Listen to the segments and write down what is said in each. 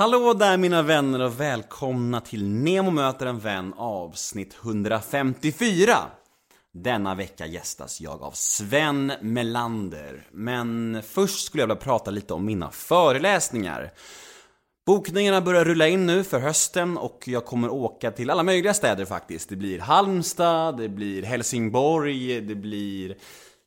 Hallå där mina vänner och välkomna till Nemo möter en vän avsnitt 154. Denna vecka gästas jag av Sven Melander. Men först skulle jag vilja prata lite om mina föreläsningar. Bokningarna börjar rulla in nu för hösten och jag kommer åka till alla möjliga städer faktiskt. Det blir Halmstad, det blir Helsingborg, det blir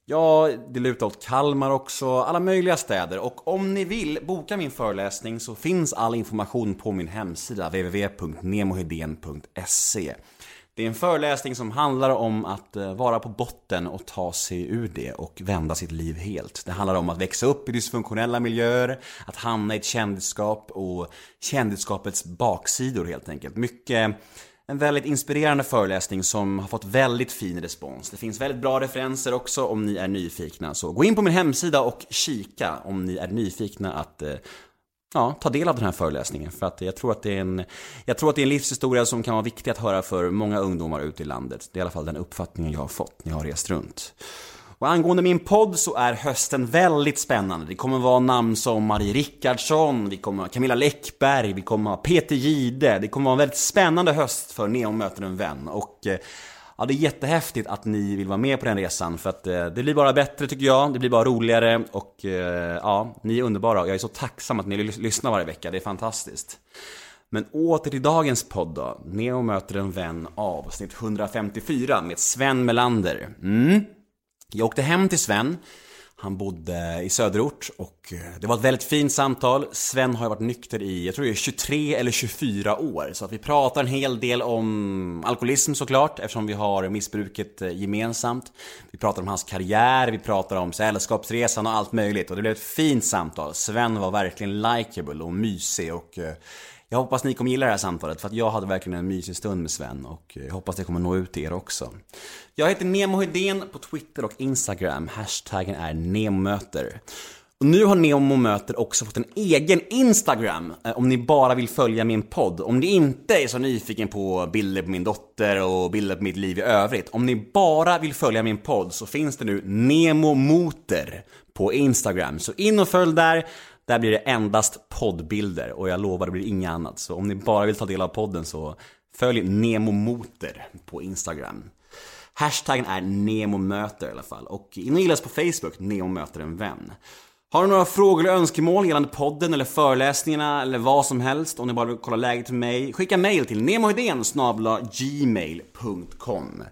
Ja, det lutar åt Kalmar också, alla möjliga städer. Och om ni vill boka min föreläsning så finns all information på min hemsida www.nemohedén.se. Det är en föreläsning som handlar om att eh, vara på botten och ta sig ur det och vända sitt liv helt. Det handlar om att växa upp i dysfunktionella miljöer, att hamna i ett kändisskap och kändisskapets baksidor helt enkelt. Mycket en väldigt inspirerande föreläsning som har fått väldigt fin respons. Det finns väldigt bra referenser också om ni är nyfikna. Så gå in på min hemsida och kika om ni är nyfikna att eh, ja, ta del av den här föreläsningen. För att jag tror att det är en, jag tror att det är en livshistoria som kan vara viktig att höra för många ungdomar ute i landet. Det är i alla fall den uppfattningen jag har fått när jag har rest runt. Och angående min podd så är hösten väldigt spännande. Det kommer vara namn som Marie Rickardsson, vi kommer ha Camilla Läckberg, vi kommer ha Peter Gide. Det kommer vara en väldigt spännande höst för Neon möter en vän. Och eh, ja, det är jättehäftigt att ni vill vara med på den resan för att eh, det blir bara bättre tycker jag. Det blir bara roligare och eh, ja, ni är underbara. Jag är så tacksam att ni lyssnar varje vecka. Det är fantastiskt. Men åter till dagens podd då. Neo möter en vän avsnitt 154 med Sven Melander. Mm. Jag åkte hem till Sven. Han bodde i söderort och eh, det var ett väldigt fint samtal. Sven har ju varit nykter i, jag tror det är 23 eller 24 år. Så att vi pratar en hel del om alkoholism såklart, eftersom vi har missbruket eh, gemensamt. Vi pratar om hans karriär, vi pratar om sällskapsresan och allt möjligt. Och det blev ett fint samtal. Sven var verkligen likeable och mysig och eh, jag hoppas ni kommer gilla det här samtalet för att jag hade verkligen en mysig stund med Sven och jag hoppas det kommer nå ut till er också. Jag heter Nemo Hedén på Twitter och Instagram. Hashtaggen är NEMOMÖTER. Och nu har Nemo Möter också fått en egen Instagram eh, om ni bara vill följa min podd. Om ni inte är så nyfiken på bilder på min dotter och bilder på mitt liv i övrigt. Om ni bara vill följa min podd så finns det nu Nemo Moter på Instagram. Så in och följ där. Där blir det endast poddbilder och jag lovar det blir inget annat. Så om ni bara vill ta del av podden så följ Nemomoter på Instagram. Hashtaggen är NEMOMÖTER i alla fall och in och gilla oss på Facebook, NEMOMÖTER en vän. Har du några frågor eller önskemål gällande podden eller föreläsningarna eller vad som helst om ni bara vill kolla läget med mig, skicka mail till nemohedén gmail.com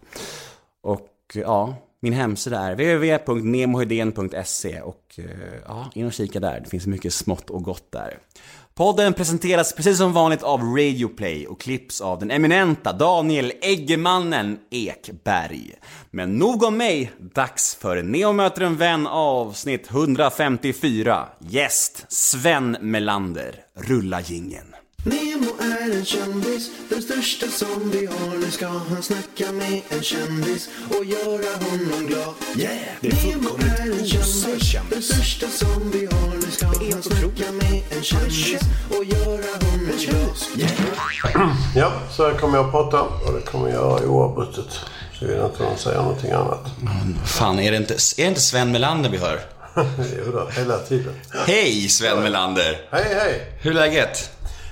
Och eh, ja, min hemsida är www.nemohedén.se och eh, ja, in och kika där. Det finns mycket smått och gott där. Podden presenteras precis som vanligt av Radioplay och klipps av den eminenta Daniel Eggemannen Ekberg. Men nog om mig, dags för Neo möter en vän avsnitt 154. Gäst Sven Melander. Rulla gingen. Nemo är en kändis, den största som vi har. Nu ska han snacka med en kändis och göra honom glad. Yeah! Det är Nemo är en kändis, kändis. den största som vi har. Nu ska han snacka med en kändis och göra honom glad. Yeah! Ja, så här kommer jag att prata och det kommer jag göra oavbrutet. Så vill inte någon säga någonting annat. Fan, är det inte, är det inte Sven Melander vi hör? Jo då, hela tiden. Hej Sven Melander! Hej, hej! Hur är läget?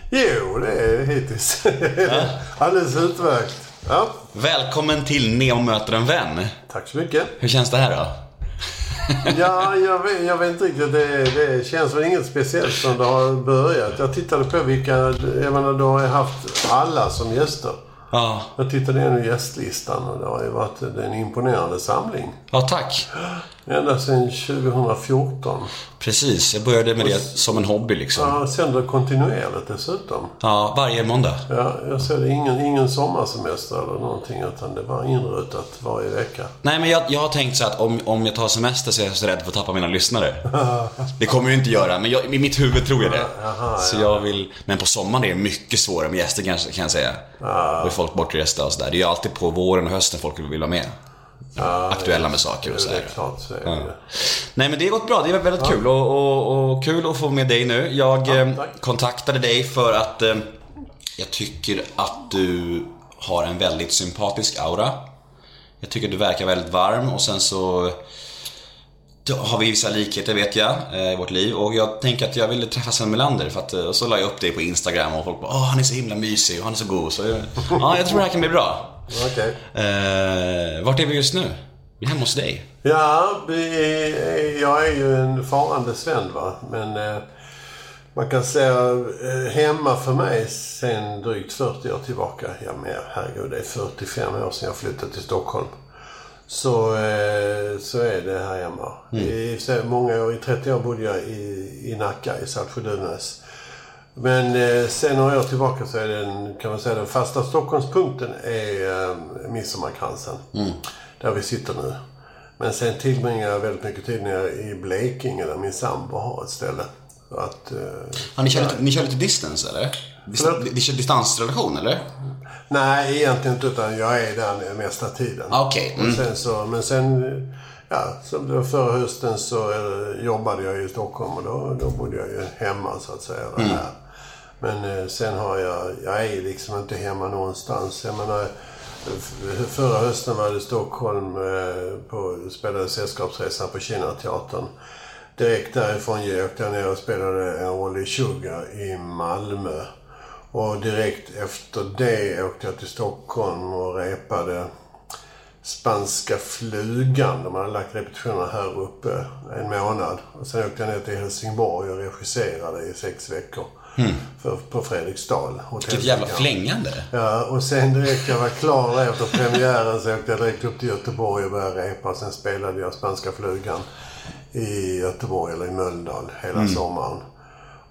Jo, det är hittills alldeles utmärkt. Ja, Välkommen till Neo möter en vän. tack så mycket. Hur känns det här då? Ja, jag vet, jag vet inte riktigt. Det, det känns väl inget speciellt som det har börjat. Jag tittade på vilka... Jag menar, du har ju haft alla som gäster. Ja, Jag tittade igenom gästlistan och det har ju varit en imponerande samling. ja tack. Ända sedan 2014. Precis, jag började med det som en hobby liksom. Ja, sänder kontinuerligt dessutom. Ja, varje måndag. Ja, jag ser det. Ingen, ingen sommarsemester eller någonting utan det var inrutat varje vecka. Nej, men jag, jag har tänkt så att om, om jag tar semester så är jag så rädd för att tappa mina lyssnare. Det kommer jag inte göra, men jag, i mitt huvud tror jag det. Jaha, så ja. jag vill... Men på sommaren är det mycket svårare med gäster kan jag säga. Då är folk bortresta och sådär. Det är ju alltid på våren och hösten folk vill vara med. Aktuella med saker och sådär. så. Ja. Nej men det har gått bra, det är väldigt kul och, och, och kul att få med dig nu. Jag eh, tack. kontaktade dig för att eh, jag tycker att du har en väldigt sympatisk aura. Jag tycker att du verkar väldigt varm och sen så har vi vissa likheter vet jag eh, i vårt liv och jag tänker att jag ville träffa Sven Melander för att eh, och så la jag upp det på Instagram och folk bara Åh, han är så himla mysig och han är så god. Så jag, ja, jag tror det här kan bli bra. Okej. Eh, vart är vi just nu? Vi är hemma hos dig. Ja, är, jag är ju en farande Sven va. Men eh, man kan säga eh, hemma för mig sen drygt 40 år tillbaka. Ja mer, herregud det är 45 år sedan jag flyttade till Stockholm. Så, eh, så är det här hemma. I, så många år, i 30 år bodde jag i, i Nacka, i Saltsjö-Duvnäs. Men eh, sen några år tillbaka så är den, kan man säga, den fasta Stockholmspunkten är eh, Midsommarkransen. Där vi sitter nu. Men sen tillbringar jag väldigt mycket tid nere i Blekinge där min sambo har ett ställe. Så att, eh, Ja, ni, kör lite, ni kör lite distance eller? Dis, Förlåt? distansrelation eller? nej, egentligen inte utan jag är där mesta tiden. Ah, Okej. Och Mm. sen så, men sen, ja, som förra hösten så eh, jobbade jag i Stockholm och då, då bodde jag ju hemma så att säga. Mm. Här. Men eh, sen har jag, jag är liksom inte hemma någonstans. Jag menar, förra hösten var det i Stockholm, eh, på, spelade Sällskapsresan på Kinateatern. Direkt därifrån jag åkte jag ner och spelade en roll i Sugar i Malmö. Och direkt efter det åkte jag till Stockholm och repade Spanska flugan. De hade lagt repetitionerna här uppe en månad. Och sen åkte jag ner till Helsingborg och regisserade i sex veckor. För, på Fredriksdal. Vilket jävla flängande. Ja, och sen direkt jag var klar efter premiären så åkte jag direkt upp till Göteborg och började repa. Sen spelade jag Spanska flugan i Göteborg eller i Mölndal hela sommaren.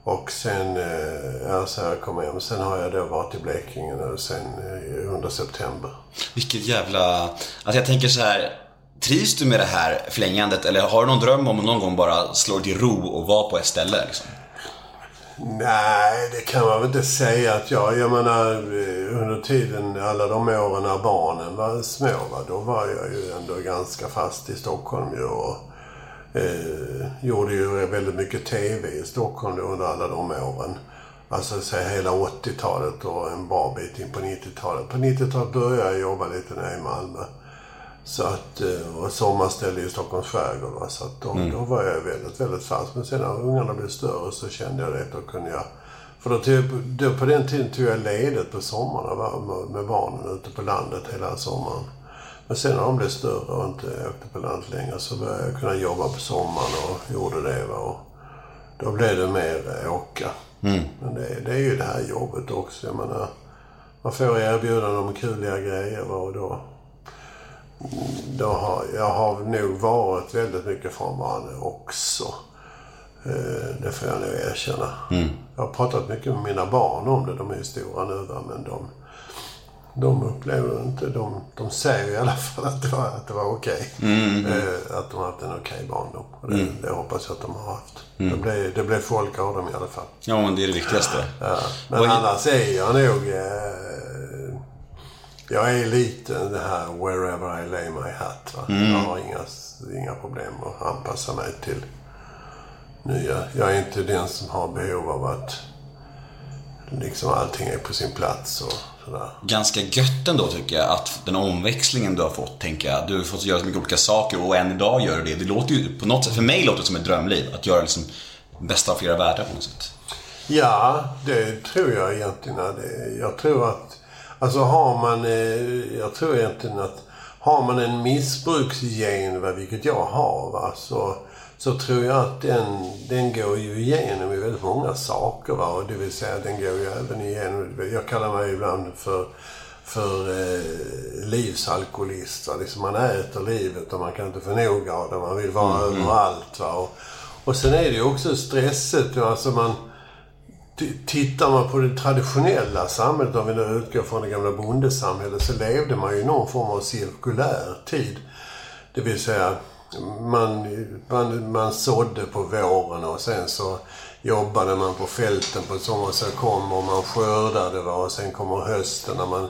Och sen, eh, ja, så jag kom hem. Sen har jag då varit i Blekinge nu sen eh, under september. Vilket jävla... Alltså jag tänker så här. Trivs du med det här flängandet eller har du någon dröm om att någon gång bara slå dig ro och vara på ett ställe? Liksom? Nej, det kan man väl inte säga att jag... Jag menar, eh, under tiden, alla de åren när barnen var små, va, då var jag ju ändå ganska fast i Stockholm ju och eh, gjorde ju väldigt mycket TV i Stockholm under alla de åren. Alltså så hela 80-talet och en bra bit in på 90-talet. På 90-talet började jag jobba lite nere i Malmö. Så att, eh, och sommarställe i Stockholms skärgård. Va? Så att då, då var jag väldigt, väldigt fast. Men sen när ungarna blev större så kände jag det att då kunde jag... För då, tog, då på den tiden tog jag ledigt på sommarna med, barnen ute på landet hela sommaren. Men sen när de blev större och inte åkte på landet längre så började jag kunna jobba på sommaren och gjorde det. Va? Och då blev det mer eh, åka. Men det, det är ju det här jobbet också. Jag menar, man får erbjudanden om kuliga grejer va? och då då har, jag har nog varit väldigt mycket frånvarande också. Eh, det får jag nog erkänna. Jag har pratat mycket med mina barn om det. De är ju stora nu va, men de, de upplever inte... De, de säger i alla fall att det var, att det var okej. Eh, att de har haft en okej barndom. Och det, det hoppas jag att de har haft. Det, blev, det blev folk av dem i alla fall. Ja, men det är det viktigaste. Ja, men Och- annars är jag nog... Eh, jag är lite det här wherever I lay my hat. Mm. Jag har inga, inga problem att anpassa mig till nya. Jag är inte den som har behov av att liksom allting är på sin plats och sådär. Ganska gött ändå tycker jag att den omväxlingen du har fått, tänker jag. Du har fått göra så mycket olika saker och än idag gör du det. Det låter ju på något sätt, för mig låter det som ett drömliv. Att göra liksom bästa av flera världar på något sätt. Ja, det tror jag egentligen. jag tror att... Alltså har man... eh, Jag tror egentligen att har man en missbruksgen, va, vilket jag har, va, så, så tror jag att den, den går ju igenom i väldigt många saker. Va, och det vill säga den går ju även igenom... Jag kallar mig ibland för för eh, livsalkoholist. Va? Liksom man äter livet och man kan inte få nog av det. Man vill vara överallt. Va? Och, och sen är det ju också stresset. Alltså man, Tittar man på det traditionella samhället, om vi nu utgår från det gamla bondesamhället, så levde man ju i någon form av cirkulär tid. Det vill säga, man, man, man sådde på våren och sen så jobbade man på fälten på sommaren. Så kom och man skördade va? och sen kommer hösten när man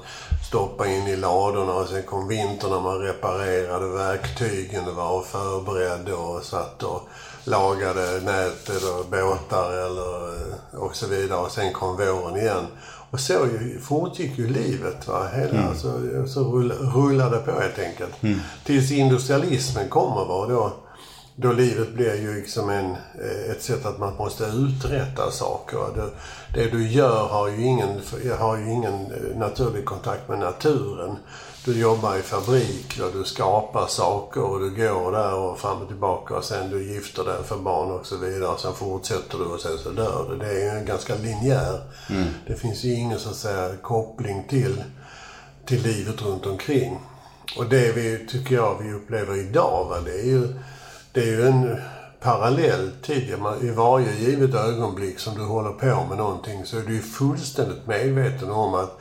stoppade in i ladorna och sen kom vintern när man reparerade verktygen va? och förberedde och satt och lagade nätet och båtar eller, och så vidare. Och sen kom våren igen. Och så fortgick ju livet. Va? Hela, så, så rull, rullade det på helt enkelt. Tills industrialismen kommer. Va? Då, då livet blir ju liksom en, eh, ett sätt att man måste uträtta saker. Det, det du gör har ju, ingen, har ju ingen eh, naturlig kontakt med naturen. Du jobbar i fabrik och du skapar saker och du går där och fram och tillbaka och sen du gifter dig för barn och så vidare. Och sen fortsätter du och sen så dör du. Det är ju ganska linjär. Det finns ju ingen så att säga koppling till, till livet runt omkring. Och det vi, tycker jag, vi upplever idag, va, det är ju, det är ju en parallell tid. I varje givet ögonblick som du håller på med någonting så är du ju fullständigt medveten om att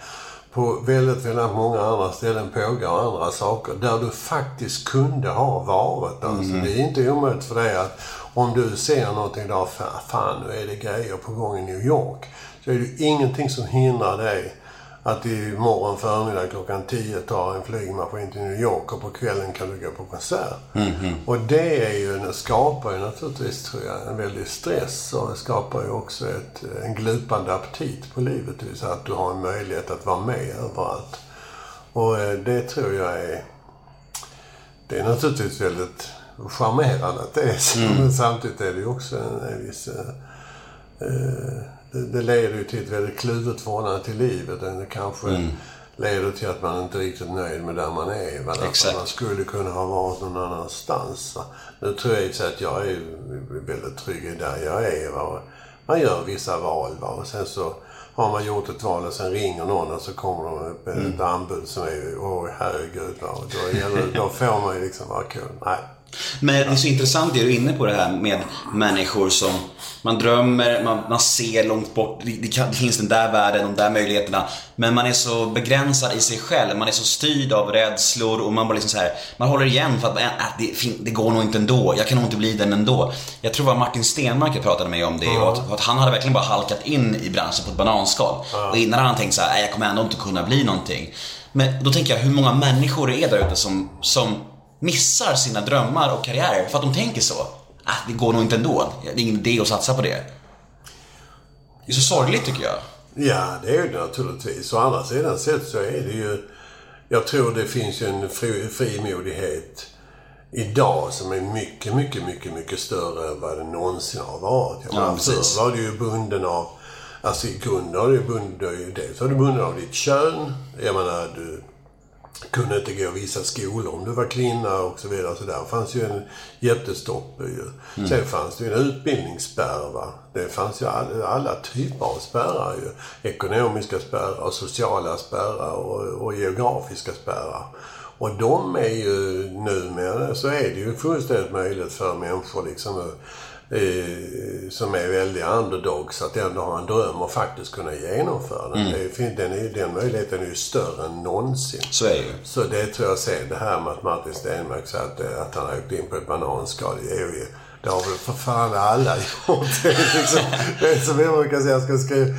på väldigt, väldigt många andra ställen pågår andra saker där du faktiskt kunde ha varit. Alltså, Det är inte omöjligt för dig att om du ser någonting där, "Fa- fan nu är det grejer på gång i New York. Så är det ingenting som hindrar dig att imorgon förmiddag klockan 10 ta en flygmaskin till New York och på kvällen kan du gå på konsert. Och det är ju, skapar ju naturligtvis, tror jag, en väldig stress och det skapar ju också ett, en glupande aptit på livet. Det vill säga att du har en möjlighet att vara med överallt. Och eh, det tror jag är... Det är naturligtvis väldigt charmerande att det är så. Men samtidigt är det ju också en, en viss... eh, eh, det, leder ju till ett väldigt kluvet förhållande till livet. Det kanske leder till att man inte är riktigt nöjd med där man är. Va? Exakt. Man skulle kunna ha varit någon annanstans. Va? Nu tror jag sig att jag är väldigt trygg i där jag är. Va? Man gör vissa val va? och sen så har man gjort ett val och sen ringer någon och så kommer de upp med ett anbud som är, åh herregud. Va? Och då, gäller, då får man ju liksom vara cool. Nej. Men det är så intressant det du är inne på det här med människor som man drömmer, man, man ser långt bort, det, det, kan, det finns den där världen, de där möjligheterna. Men man är så begränsad i sig själv, man är så styrd av rädslor och man bara liksom så här, man håller igen för att äh, det, fin- det går nog inte ändå, jag kan nog inte bli den ändå. Jag tror det var Martin Stenmark pratade med om det och att, och att han hade verkligen bara halkat in i branschen på ett bananskal. Och innan hade han tänkt så här, "Nej, jag kommer ändå inte kunna bli någonting. Men då tänker jag hur många människor är där ute som, som missar sina drömmar och karriärer för att de tänker så. Ah, det går nog inte ändå. Det är ingen idé att satsa på det. Det är så sorgligt tycker jag. Ja, det är det naturligtvis. Å andra sidan sett så är det ju... Jag tror det finns ju en fri, frimodighet idag som är mycket, mycket, mycket, mycket större än vad det någonsin har varit. Jag Ja, förr var du ju bunden av... Alltså i grunden har du bunden... Dels var du bunden av ditt kön. Jag menar, du kunde inte gå vissa skolor om du var kvinna och så vidare. Så där fanns ju en jättestopp ju. Sen fanns det ju en utbildningsspärr va. Det fanns ju all, alla typer av spärrar ju. Ekonomiska spärrar, sociala spärrar och, och geografiska spärrar. Och de är ju numera så är det ju fullständigt möjligt för människor liksom eh, som är väldiga underdogs att ändå ha en dröm och faktiskt kunna genomföra den. Det fin- Den, är, den möjligheten är ju större än någonsin. Så är det. Så det tror jag sen, det här med att Martin Stenmarck sa att, eh, att han har åkt in på ett bananskal, det är ju det har väl för fan alla gjort. Det är, liksom, det är som jag brukar säga, jag ska, skriva,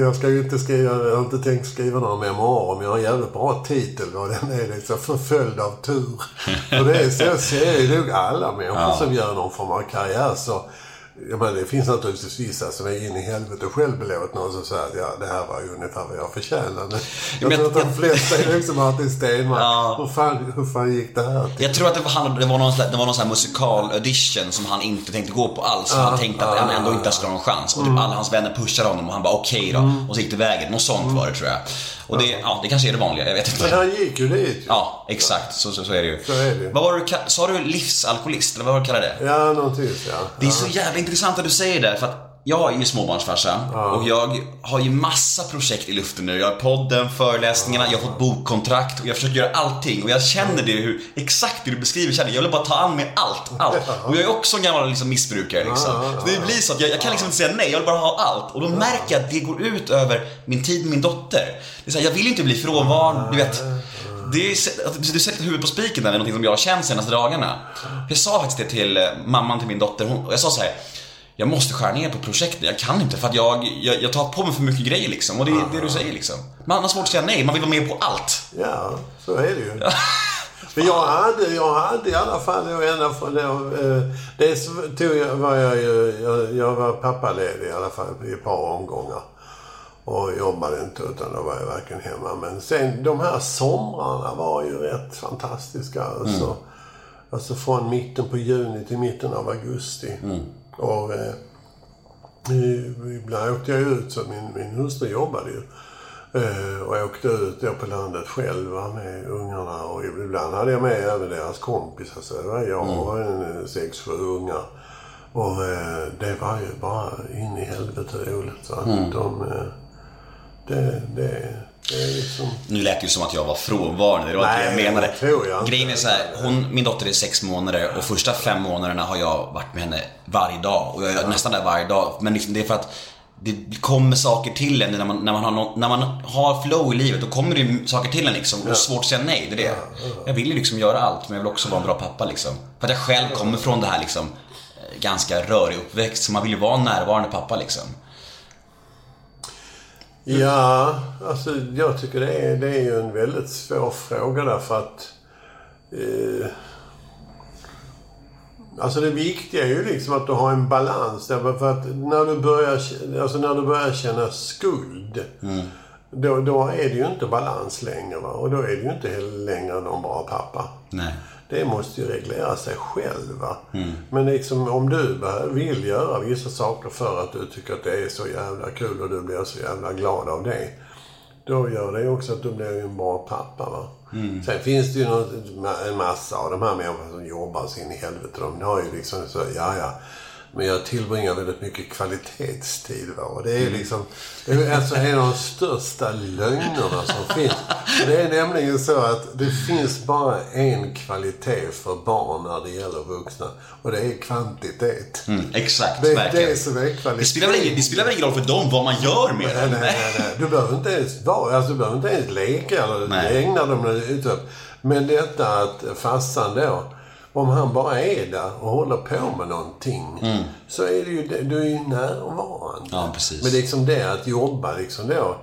jag ska ju inte skriva, jag har inte tänkt skriva några memoarer, men jag har en jävligt bra titel och den är liksom Förföljd av tur. Och det är så ser ju nog alla människor som gör någon form av karriär. Så, jag menar, det finns naturligtvis vissa som är in i helvete självbelåtna och så säger att ja, det här var ju ungefär vad jag förtjänade. Jag men tror att jag- de flesta är liksom Martin Stenmarck. Ja. Hur, fan, hur fan gick det här till? Jag tror att det var, det var någon, det var någon sån här musikal-audition som han inte tänkte gå på alls. För han tänkte att han ändå inte skulle ha någon chans. Och typ alla hans vänner pushade honom och han bara okej då. Och så gick det vägen. Något sånt var det tror jag. Och det, ja, det kanske är det vanliga, jag vet Men inte. han gick ju dit. Ja, exakt. Så, så, så är det ju. Så är det. Vad var du, sa du livsalkoholist? Eller vad var du kallade det? Ja, någonting ja. Det är så jävla intressant att du säger det, för att jag är ju småbarnsfarsa och jag har ju massa projekt i luften nu. Jag har podden, föreläsningarna, jag har fått bokkontrakt och jag försöker göra allting. Och jag känner det, hur, exakt det du beskriver känner jag. Vill bara ta an mig allt, allt. Och jag är också en gammal liksom, missbrukare liksom. Så det blir så att jag, jag kan liksom inte säga nej, jag vill bara ha allt. Och då märker jag att det går ut över min tid med min dotter. Det är så här, jag vill inte bli frånvarande, du vet. Det är, du sätter huvudet på spiken där, är någonting som jag har känt senaste dagarna. Jag sa faktiskt det till eh, mamman till min dotter, hon, och jag sa så här. Jag måste skära ner på projektet, jag kan inte för att jag, jag, jag tar på mig för mycket grejer liksom. Och det är det du säger liksom. Man har svårt att säga nej, man vill vara med på allt. Ja, så är det ju. Men jag hade, jag hade i alla fall ända från då, eh, Dels tog jag, var jag ju, jag, jag var pappaledig i alla fall i ett par omgångar. Och jobbade inte utan då var jag verkligen hemma. Men sen de här somrarna var ju rätt fantastiska. Alltså. Alltså från mitten på juni till mitten av augusti. Och eh, ibland åkte jag ut, så min, min hustru jobbade ju. Eh, och jag åkte ut då på landet själv va, med ungarna. Och ibland hade jag med även deras kompisar. Så det var jag och en, eh, sex, sju ungar. Och eh, det var ju bara in i helvete roligt. Va? De, eh, det, det, liksom... Nu lät det ju som att jag var frånvarande, det var inte det jag Nej, menade. tror jag. Grejen är så här, hon, min dotter är sex månader och första fem månaderna har jag varit med henne varje dag. Och jag är nästan där varje dag. Men liksom det är för att det kommer saker till en när man, när man, har, nå- när man har flow i livet. Då kommer det saker till en liksom. Och svårt att säga nej, det är det. Jag vill ju liksom göra allt, men jag vill också vara en bra pappa liksom. För att jag själv kommer från det här liksom eh, ganska rörig uppväxt. Så man vill ju vara en närvarande pappa liksom. Ja, alltså jag tycker det är, det är ju en väldigt svår fråga därför att... Eh, alltså det viktiga är ju liksom att du har en balans. Därför för att när du börjar, alltså när du börjar känna skuld. Då, då är det ju inte balans längre. Va? Och då är det ju inte heller längre någon bra pappa. Nej. Det måste ju reglera sig själv. Va? Men liksom om du vill göra vissa saker för att du tycker att det är så jävla kul och du blir så jävla glad av det. Då gör det också att du blir en bra pappa. Va? Sen finns det ju något, en massa av de här människorna som jobbar så in i helvete. De har ju liksom så, ja ja. Men jag tillbringar väldigt mycket kvalitetstid. Va? Och det är liksom, det är alltså en av de största lögnerna som finns. Det är nämligen så att det finns bara en kvalitet för barn när det gäller vuxna. Och det är kvantitet. Mm, exakt, Det verkligen. det som är kvalitet. Det spelar, väl ingen, det spelar väl ingen roll för dem vad man gör med Nej, den? nej, nej, nej. Du behöver inte ens vara, alltså du behöver inte ens leka eller Nej. ägna dem utöv. Men detta att farsan då, om han bara är där och håller på med någonting. Så är det ju, du är ju närvarande. Mm. Ja, precis. Men liksom det att jobba liksom då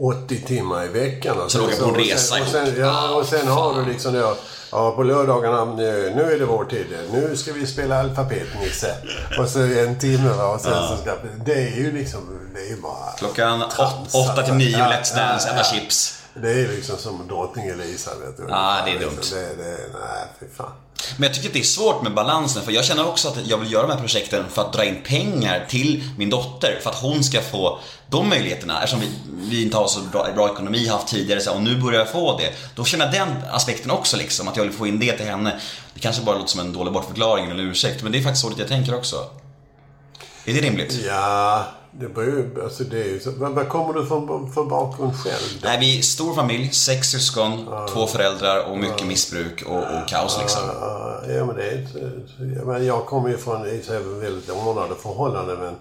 80 timmar i veckan. Och Så åka på en och resa och sen. Ja, och sen Ah, har du liksom då, ja på lördagarna, nu nu är det vår tid. Nu ska vi spela alfabetnisse. Och så en timme va, och sen så ska, det är ju liksom, det är ju bara... Klockan åt- trams, åtta till nio, Ja, Let's Dance, ja, ja. chips. Det är liksom som drottning Elisabeth. Ja, det är Liksom, dumt. Det, det, nej, fy fan. Men jag tycker att det är svårt med balansen för jag känner också att jag vill göra de här projekten för att dra in pengar till min dotter för att hon ska få de möjligheterna eftersom vi, vi inte har så bra, bra ekonomi haft tidigare så och nu börjar jag få det. Då känner jag den aspekten också liksom, att jag vill få in det till henne. Det kanske bara låter som en dålig bortförklaring eller ursäkt men det är faktiskt så jag tänker också. Är det rimligt? Ja, det ju... Alltså det är ju så, vad, kommer du från för bakgrund själv? Då? Nej, vi är stor familj, sex syskon, två föräldrar och mycket missbruk och, och kaos liksom. Ja, ja, men det är ett, jag, menar, jag kommer ju från i väldigt ordnade förhållanden men,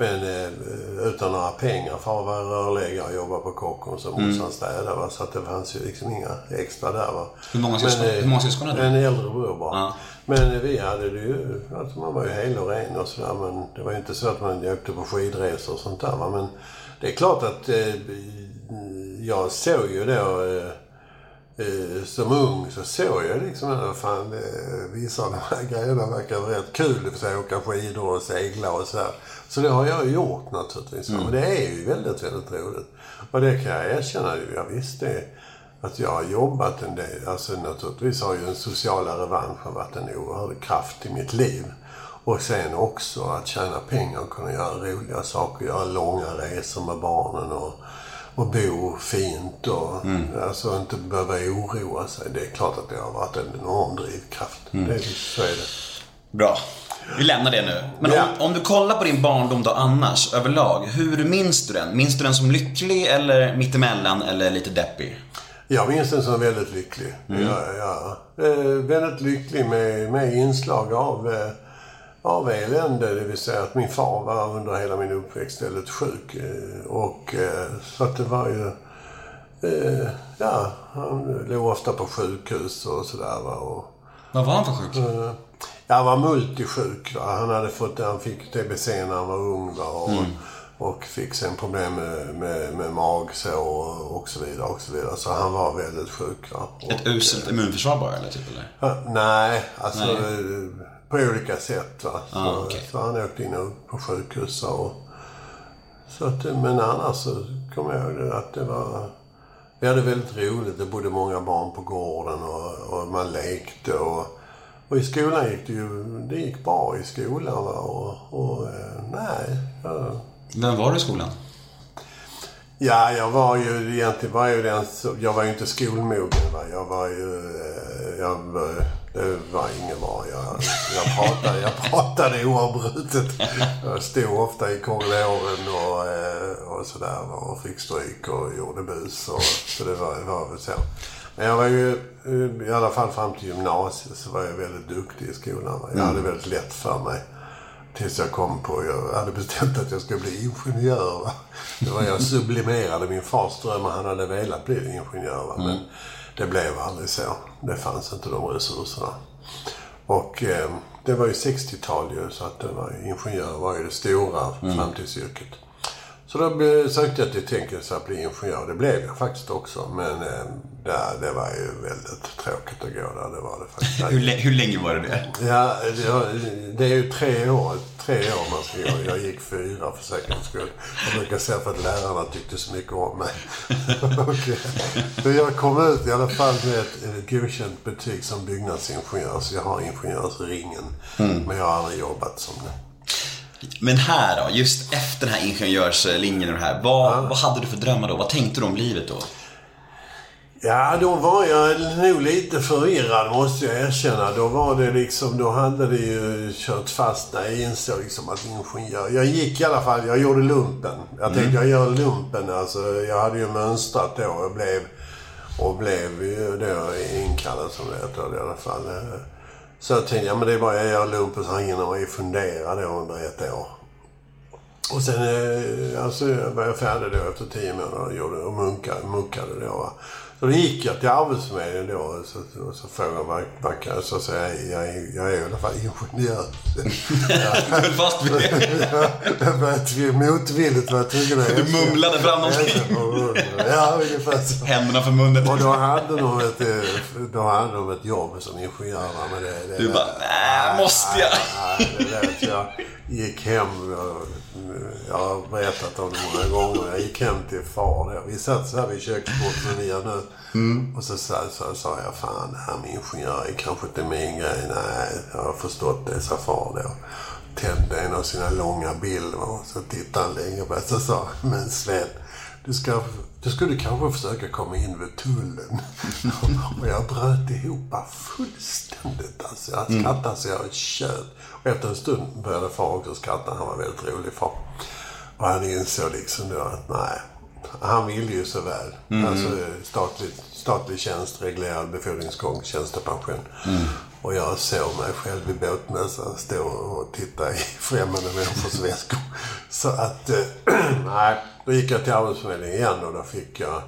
men eh, utan några pengar. Far var rörläggare och jobbade på Kockums och Mm. morsan städade. Va? Så att det fanns ju liksom inga extra där. Va? Hur många syskon- eh, hur många syskon hade du? En äldre bror bara. Ja. Men eh, vi hade det ju, alltså man var ju hel och ren och sådär. Men det var ju inte så att man åkte på skidresor och sånt där. Va? Men det är klart att eh, jag såg ju då eh, eh, som ung så såg jag liksom att fan, vissa av de här grejerna verkar rätt kul. sig åka skidor och segla och så här. Så det har jag gjort naturligtvis. Men det är ju väldigt, väldigt roligt. Och det kan jag erkänna. Ja, visst det att jag har jobbat en del. Alltså naturligtvis har ju den sociala revanschen varit en oerhörd kraft i mitt liv. Och sen också att tjäna pengar och kunna göra roliga saker. Göra långa resor med barnen och, och bo fint och alltså inte behöva oroa sig. Det är klart att det har varit en enorm drivkraft. Det, så är det. Bra. Vi lämnar det nu. Men Ja. om, om du kollar på din barndom då annars, överlag. Hur minns du den? Minns du den som lycklig eller mittemellan eller lite deppig? Jag minns den som väldigt lycklig. Mm. Ja, ja. Eh, väldigt lycklig med, med inslag av, eh, av elände. Det vill säga att min far var under hela min uppväxt väldigt sjuk. Eh, och eh, så att det var ju... Eh, ja, han låg ofta på sjukhus och sådär. Vad var han för sjuk? Eh, ja, han var multisjuk. Va? Han, hade fått, han fick TBC när han var ung. Va? Och, Mm. och fick sen problem med, med, med magsår och så vidare. Och så, vidare. så han var väldigt sjuk. Va? Och, Ett uselt immunförsvar bara eller? Typ, eller? Nej, alltså Nej. eh, på olika sätt. Va? Så, Ah, okej. så han åkte in och- på sjukhus. Och, så att, eh, men annars så kommer jag ihåg att det var... Vi hade väldigt roligt. Det bodde många barn på gården och, och man lekte. Och, Och i skolan gick det ju, det gick bra i skolan va. Och, och eh, nej. Ja. Vem var du i skolan? Ja, jag var ju egentligen var ju den Jag var ju inte skolmogen. Va? Jag var ju... eh, Jag, var- det var ingen bra. Jag, jag, pratade, jag pratade oavbrutet. Jag stod ofta i korridoren och, eh, och sådär och fick stryk och gjorde bus. Och, så det var, det var väl så. Men jag var ju, eh, i alla fall fram till gymnasiet, så var jag väldigt duktig i skolan. Jag hade väldigt lätt för mig. Tills jag kom på, jag hade bestämt att jag skulle bli ingenjör. Va? Det var jag sublimerade min fars dröm och han hade velat bli ingenjör. Va? Men det blev aldrig så. Det fanns inte de resurserna. Och eh, det var ju 60-tal ju, så att det var, ingenjör var ju det stora framtidsyrket. Så då sökte jag till Tänkes att bli ingenjör. Det blev jag faktiskt också. Men eh, där, det var ju väldigt tråkigt att gå där. Det var det faktiskt. Hur, hur länge var det det? Ja, det, är ju tre år, tre år man ska gå. Jag gick fyra för säkerhets skull. Jag brukar säga för att lärarna tyckte så mycket om mig. Och, eh, jag kom ut i alla fall med ett, ett godkänt betyg som byggnadsingenjör. Så jag har ingenjörsringen. Men jag har aldrig jobbat som det. Men här då, just efter den här ingenjörslinjen och det här. Vad, vad hade du för drömmar då? Vad tänkte du om livet då? Ja, då var jag nog lite förvirrad måste jag erkänna. Då var det liksom, då hade det ju kört fast när jag insåg liksom att ingenjör... Jag gick i alla fall, jag gjorde lumpen. Jag tänkte jag gör lumpen. Alltså, jag hade ju mönstrat då och blev, och blev ju då inkallad som det heter i alla fall. Så jag tänkte, ja men det är bara jag gör lumpen så hinner man ju fundera då under ett år. Och sen eh, alltså, var jag färdig då efter tio månader och, gjorde, och munkade, munkade då. Va? Så då gick jag till Arbetsförmedlingen då och så, och så frågade jag vad, vad kan jag så säga, jag, är- jag är i alla fall ingenjör. Höll fast vid det. jag motvilligt var jag tvungen att Du mumlade fram någonting. Ja, ungefär så. Händerna för munnen. Och då hade de ett, då hade de ett jobb som ingenjör. Men det, det, Du bara, nej, måste jag? Nej, det lät. Jag gick hem. Jag har berättat om det många gånger. Jag gick hem till far där. Vi satt så här vid köksbordet gör nu. Och så sa, så sa jag, fan det här med ingenjör är kanske inte min grej. Nej, jag har förstått det, sa far då. Tände en av sina långa bilder och så tittade han länge på det. Så sa men Sven, du ska, du skulle kanske försöka komma in vid tullen. och jag bröt ihop fullständigt. Alltså, jag skrattade så jag tjöt. Och efter en stund började far också skratta. Han var väldigt rolig far. Och han insåg liksom då att nej, han ville ju så väl. Alltså statlig, statlig tjänst, reglerad befordringsgång, tjänstepension. Och jag såg mig själv i båtmössan stå och titta i främmande människors väskor. Så att, eh, nej. Då gick jag till Arbetsförmedlingen igen och då fick jag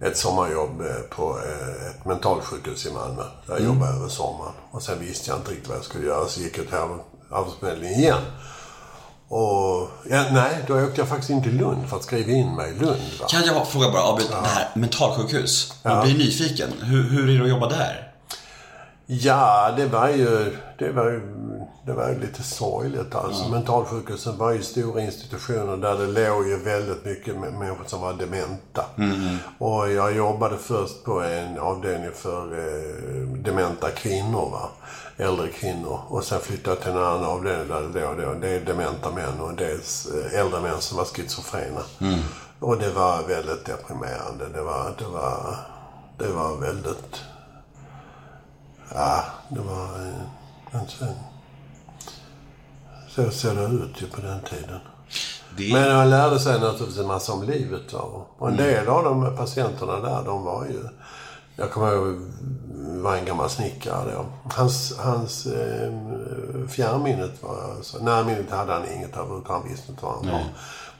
ett sommarjobb eh, på eh, ett mentalsjukhus i Malmö. Där jag jobbade över sommaren. Och sen visste jag inte riktigt vad jag skulle göra så gick jag till Arbets- Arbetsförmedlingen igen. Och, ja, nej, då åkte jag faktiskt in till Lund för att skriva in mig i Lund. Va? Kan jag fråga bara, avbryt, det här mentalsjukhus. Man blir nyfiken. Hur, hur är det att jobba där? Ja, det var ju, det var ju, det var ju lite sorgligt alltså. Mentalsjukhusen var ju stora institutioner där det låg ju väldigt mycket människor som var dementa. Och jag jobbade först på en avdelning för eh, dementa kvinnor. Va? Äldre kvinnor. Och sen flyttade jag till en annan avdelning där det då, då, det är dementa män och dels eh, äldre män som var schizofrena. Och det var väldigt deprimerande. Det var, det var, det var väldigt Ja, det var... eh, inte så ser det ut ju på den tiden. Det, Men jag lärde sig naturligtvis en massa om livet. va. Och en del av de patienterna där, de var ju... Jag kommer ihåg, det var en gammal snickare då. Hans, hans eh, fjärrminnet var... Närminnet hade han inget av, utan han visste inte vad han var. Och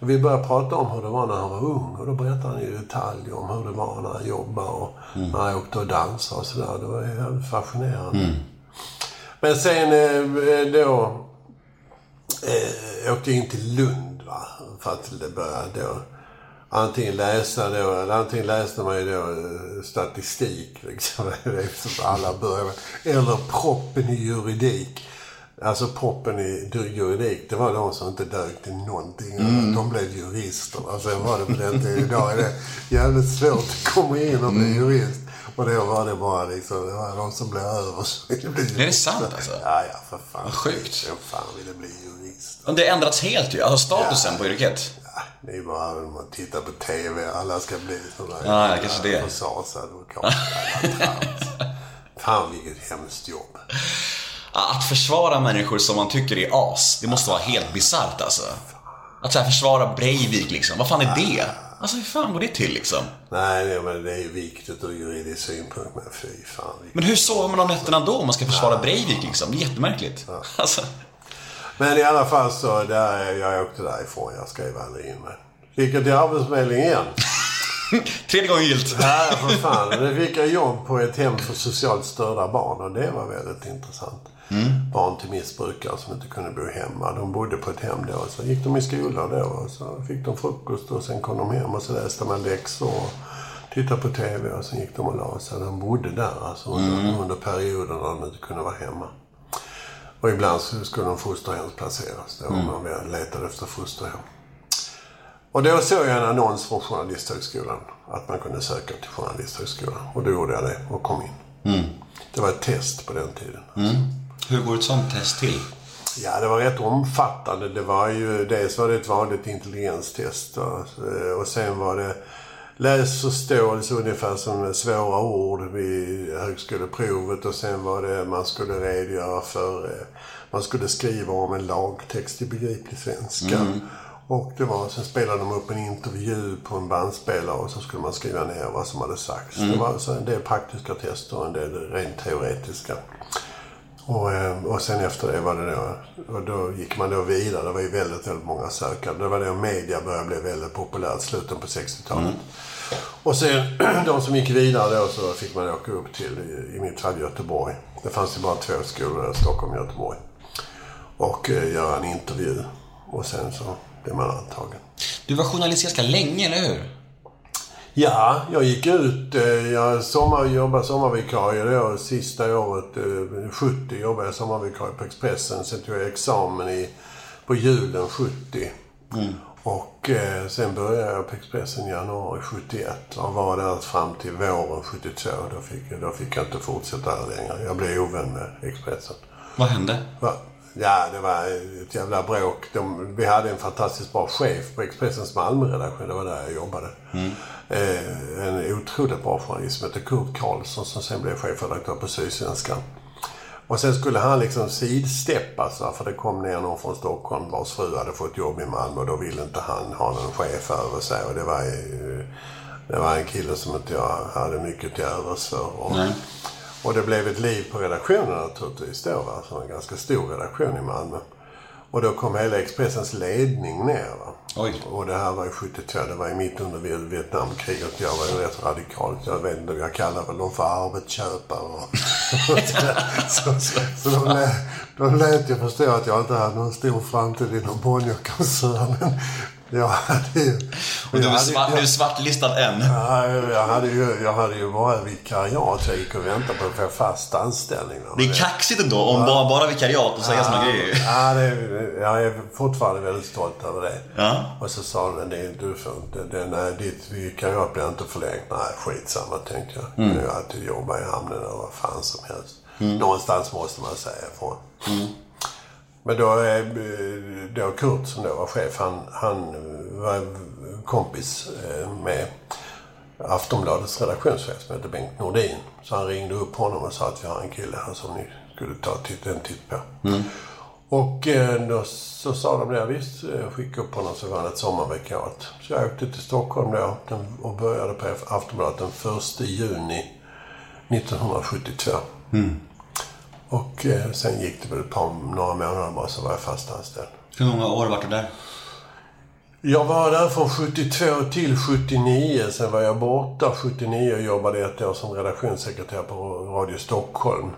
vi började prata om hur det var när han var ung. Och då berättade han i detalj om hur det var när han jobbade och när han åkte och dansade och sådär. Det var ju fascinerande. Men sen eh, då eh, åkte jag in till Lund va, för att det började då antingen läsa då, eller antingen läste man ju då eh, statistik liksom, som alla börjar med, eller proppen i juridik. Alltså proppen i juridik, det var de som inte dög till någonting. De blev jurister. Alltså var det på den tiden. Idag är det jävligt svårt att komma in och bli jurist. Och då var det bara liksom, det var de som blev över ville bli Är det sant, alltså? Ja, ja, för fan. Vad sjukt. Vem fan ville bli jurist? Och det ändrats helt ju. Alltså statusen på yrket. Ja, det är bara när man tittar på TV, alla ska bli sådana Ja, ja, kanske det. försvarsadvokater. Fan vilket hemskt jobb. Att försvara människor som man tycker är as, det måste vara helt bisarrt alltså. Att så här försvara Breivik liksom, vad fan är det? Alltså hur fan går det till liksom? Nej, nej, men det är ju viktigt ur juridisk synpunkt, men fy fan. Men hur sover man om nätterna då om man ska försvara Breivik liksom? Det är jättemärkligt. Alltså, Men i alla fall så, där, jag åkte därifrån. Jag skrev aldrig in mig. Gick jag till Arbetsförmedlingen igen. tredje gången gillt. Nej, för fan. Nu fick jag jobb på ett hem för socialt störda barn och det var väldigt intressant. Barn till missbrukare som inte kunde bo hemma. De bodde på ett hem då. Så gick de i skolan då och så fick de frukost och sen kom de hem och så läste man läxor och tittade på TV och sen gick de och la sig. De bodde där alltså under, under perioder när de inte kunde vara hemma. Och ibland så skulle de fosterhemsplaceras då om man letade efter fosterhem. Och då såg jag en annons från Journalisthögskolan. Att man kunde söka till Journalisthögskolan. Och då gjorde jag det och kom in. Det var ett test på den tiden. Hur går ett sånt test till? Ja, det var rätt omfattande. Det var ju, dels var det ett vanligt intelligenstest. Och, och sen var det läsförståelse ungefär som svåra ord vid högskoleprovet. Och sen var det, man skulle redogöra för, eh, man skulle skriva om en lagtext i begriplig svenska. Och det var, sen spelade de upp en intervju på en bandspelare och så skulle man skriva ner vad som hade sagts. Det var alltså en del praktiska tester och en del rent teoretiska. Och, eh, och sen efter det var det då, och då gick man då vidare. Det var ju väldigt, väldigt många sökande. Det var då media började bli väldigt populärt, slutet på 60-talet. Och sen de som gick vidare då så fick man åka upp till, i, mitt fall Göteborg. Det fanns ju bara två skolor, Stockholm och Göteborg. Och eh, göra en intervju. Och sen så blev man antagen. Du var journalist ganska länge, eller hur? Ja, jag gick ut. eh, Jag sommar, jobbade sommarvikarie då. Sista året, eh, 70, jobbade jag sommarvikarie på Expressen. Sen tog jag examen i, på julen 70. Och eh, sen började jag på Expressen i januari 71 och var där fram till våren 72. Då fick, då fick jag inte fortsätta där längre. Jag blev ovän med Expressen. Vad hände? Va? Ja, det var ett jävla bråk. De, vi hade en fantastiskt bra chef på Expressens Malmöredaktion. Det var där jag jobbade. Eh, en otroligt bra journalist som hette Kurt Karlsson som sen blev chefredaktör på Sydsvenskan. Och sen skulle han liksom sidsteppas för det kom ner någon från Stockholm vars fru hade fått jobb i Malmö och då ville inte han ha någon chef över sig. Och det var, det var en kille som inte jag hade mycket till övers för. Och, Nej. Och det blev ett liv på redaktionen naturligtvis då. Va? Så en ganska stor redaktion i Malmö. Och då kom hela Expressens ledning ner. Och det här var ju 72. Det var ju mitt under Viet- Vietnamkriget. Jag var ju rätt radikal. Jag vet inte, jag kallar väl dem för arbetsköpare. Och så, så, så de, de lät ju förstå att jag inte hade någon stor framtid inom Bonnierkoncernen. Jag hade ju... Och du jag är, svart, du är svartlistad än. Ja, jag hade ju, jag hade ju bara vikariat. Jag gick och väntade på att få fast anställning. Det är kaxigt ändå om bara, bara vikariat och säga såna grejer. Ja, det, jag är fortfarande väldigt stolt över det. Ja. Och så sa de, det, du får inte, det, nej, ditt vikariat blir inte förlängt. Nej, skitsamma tänkte jag. Mm. Jag har alltid jobbat i hamnen eller vad fan som helst. Någonstans måste man säga ifrån. Mm. Men då, eh, då Kurt som då var chef, han, han var kompis eh, med Aftonbladets redaktionschef som heter Bengt Nordin. Så han ringde upp honom och sa att vi har en kille här som ni skulle ta titt- en titt på. Och eh, då så sa de det, visst skicka upp honom så var han ett sommarvikariat. Så jag åkte till Stockholm då och började på Aftonbladet den 1 juni 1972. Och eh, sen gick det väl ett par, några månader bara så var jag fast anställd. Hur många år var du där? Jag var där från 72 till 79. Sen var jag borta 79 och jobbade ett år som redaktionssekreterare på Radio Stockholm.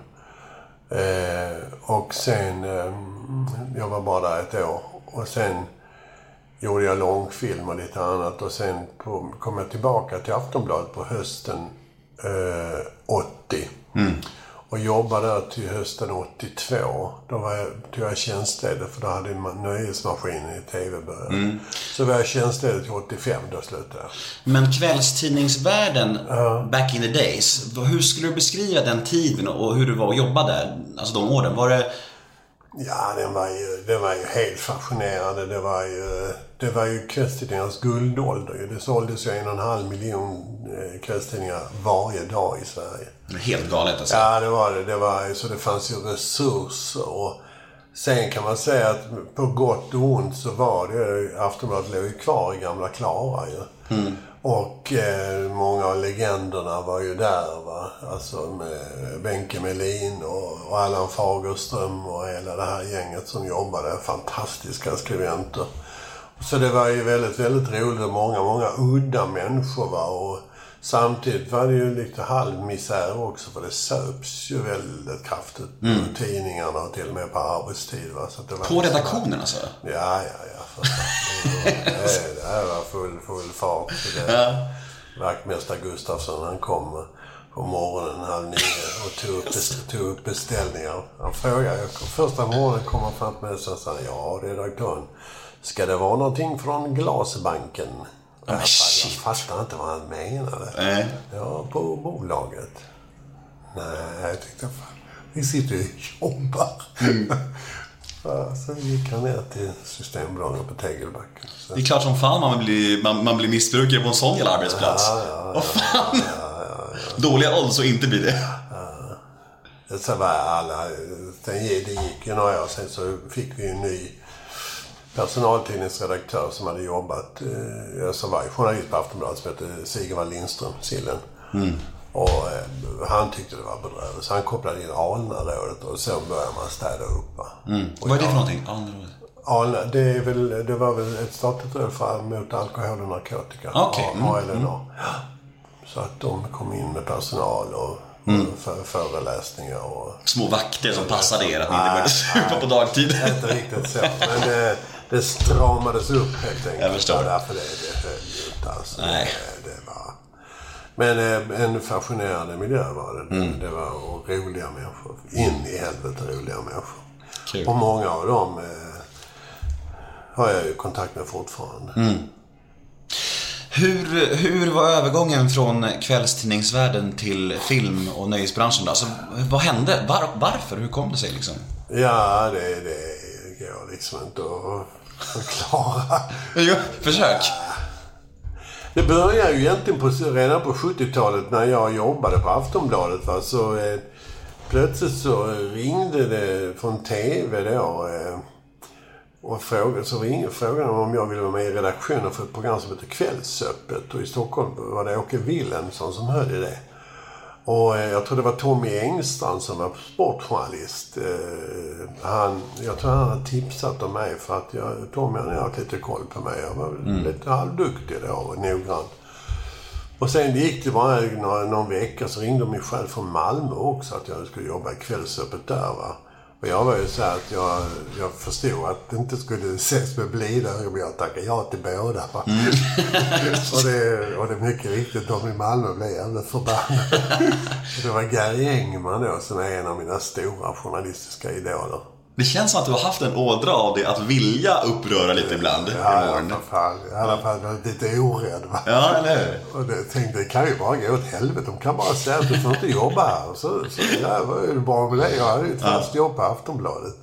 Eh, och sen... Eh, jag var bara där ett år. Och sen gjorde jag långfilm och lite annat. Och sen på, kom jag tillbaka till Aftonbladet på hösten eh, 80. Och jobbade där till hösten 82. Då var jag, tog jag tjänstledigt för då hade man nöjesmaskinen i TV börjat. Så var jag tjänstledig till 85, då slutade jag. Men kvällstidningsvärlden, back in the days. Hur skulle du beskriva den tiden och hur det var att jobba där? Alltså de åren. Var det... Ja, den var ju, den var ju helt fascinerande. Det var ju, det var ju kvällstidningarnas guldålder. ju. Det såldes ju en och en halv miljon eh, kvällstidningar varje dag i Sverige. Helt galet alltså. Ja, det var det. det var, ju- så det fanns ju resurser. Och sen kan man säga att på gott och ont så var det... Aftonbladet låg ju kvar i gamla Klara ju. Och eh, många av legenderna var ju där. Va? Alltså med Benke Melin och, och Allan Fagerström och hela det här gänget som jobbade. Fantastiska skribenter. Så det var ju väldigt, väldigt roligt och många, många udda människor. Va? Och samtidigt var det ju lite halvmisär också för det söps ju väldigt kraftigt på tidningarna och till och med på arbetstid. Va? Så det var På redaktionen alltså? Ja, ja, ja. Det, här var full, full fart. Det, Vaktmästare Gustafsson han kom på morgonen halv nio och tog upp, tog upp beställningar. Han frågade, jag första morgonen kom han fram till mig och sa ja redaktören, ska det vara någonting från Glasbanken? Jag, men shit. jag fattar inte vad han menade. Nej. Ja, på bolaget. Nej, jag tyckte fan, vi sitter ju och jobbar. Ja, så gick han ner till Systembolaget på Tegelbacken. Så, Det är klart som fan man blir, man, man blir missbrukare på en sån jävla arbetsplats. Ja, ja, Vad fan? Dåliga odds att inte bli det. så var alla, sen, gick- det gick ju några år sen så fick vi en ny personaltidningsredaktör som hade jobbat, eh, som var journalist på Aftonbladet som hette Sigvard Lindström, Sillen. Och eh, han tyckte det var bedrövligt så han kopplade in Alnarådet och så började man städa upp. va. Och Vad är det för någonting? Andra rådet. Alna, det, är väl, det var väl ett statligt råd för, mot alkohol och narkotika. Okej, mm, ALNA. Så att de kom in med personal och Mm. för, föreläsningar och... Små vakter som passade er att ni inte började supa nej. på dagtid. Inte riktigt så. Men det, det stramades upp helt enkelt. Jag förstår. Ja, därför det, det höll inte alltså. Nej. Det, det. Men eh, en fascinerande miljö var det. Mm. Det var roliga människor. In i helvete roliga människor. Kul. Och många av dem eh, har jag ju kontakt med fortfarande. Mm. Hur, hur var övergången från kvällstidningsvärlden till film och nöjesbranschen då? Alltså, vad hände? Var, varför? Hur kom det sig liksom? Ja, det, det går liksom inte att förklara. Jo, försök. Det började ju egentligen på, redan på 70-talet när jag jobbade på Aftonbladet. Va? Så, eh, plötsligt så eh, ringde det från TV då. Eh, och frågade, så ringde frågan om jag ville vara med i redaktionen för ett program som heter Kvällsöppet. Och i Stockholm var det Åke Wilhelmsson som höll i det. Och eh, jag tror det var Tommy Engstrand som var sportjournalist. Eh, han, jag tror han hade tipsat om mig för att jag, Tommy hade haft lite koll på mig. Jag var väl lite halvduktig då och noggrann. Och sen gick det bara några, någon vecka så ringde min chef från Malmö också att jag skulle jobba i Kvällsöppet där va. Och jag var ju så att jag, jag förstod att det inte skulle ses med blida ögon. Jag tackade ja till båda. Va? och, det, och det är mycket riktigt, de i Malmö blev jävligt förbannade. det var Gary Engman då som är en av mina stora journalistiska idoler. Det känns som att du har haft en ådra av det att vilja uppröra lite ibland. Ja, ja, för fan. I alla fall var lite orädd. Va? Ja, eller hur? Och det tänkte, det kan ju bara gå åt helvete. De kan bara säga att du får inte jobba här. Och Så, så ja, vad är det bra med det? Jag hade ju ett fast jobb på Aftonbladet.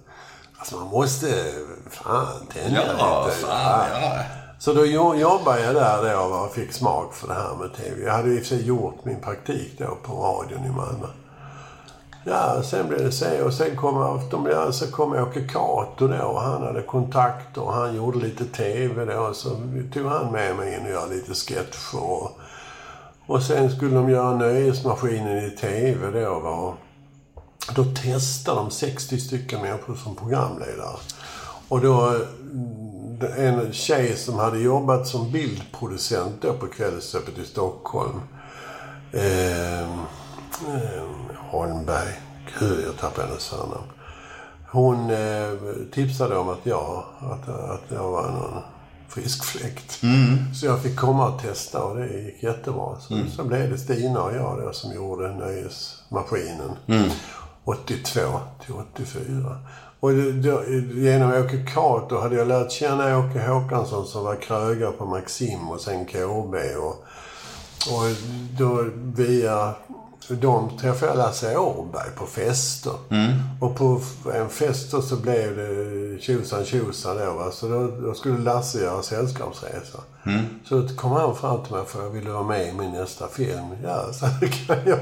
Alltså man måste, fan, tänja Ja, lite. fan, ja. Så då jo- jobbade jag där då och fick smak för det här med TV. Jag hade i och för sig gjort min praktik då på radion i Malmö. Ja, sen blev det så. Och sen kom, Aftonbladet, så kom Åke Cato då och han hade kontakter och han gjorde lite TV då. Så tog han med mig in och gjorde lite sketcher. Och, och sen skulle de göra Nöjesmaskinen i TV då. Va? Då testade de 60 stycken människor som programledare. Och då eh, en tjej som hade jobbat som bildproducent då på Kvällsöppet i Stockholm. Eh, eh, Holmberg. Gud, jag tappade hennes förnamn. Hon eh, tipsade om att jag, att, att jag var någon frisk fläkt. Så jag fick komma och testa och det gick jättebra. Så, så blev det Stina och jag då som gjorde Nöjesmaskinen. 82 till 84. Och då, genom Åke Cato hade jag lärt känna Åke Håkansson som var krögare på Maxim och sen KB. Och, och då via dem träffade jag Lasse Åberg på fester. Och på en fest då så blev det tjosan tjosan då. Va? Så då, då skulle Lasse göra sällskapsresa. Så då kom han fram till mig för jag ville vara med i min nästa film. Ja, så det kan jag.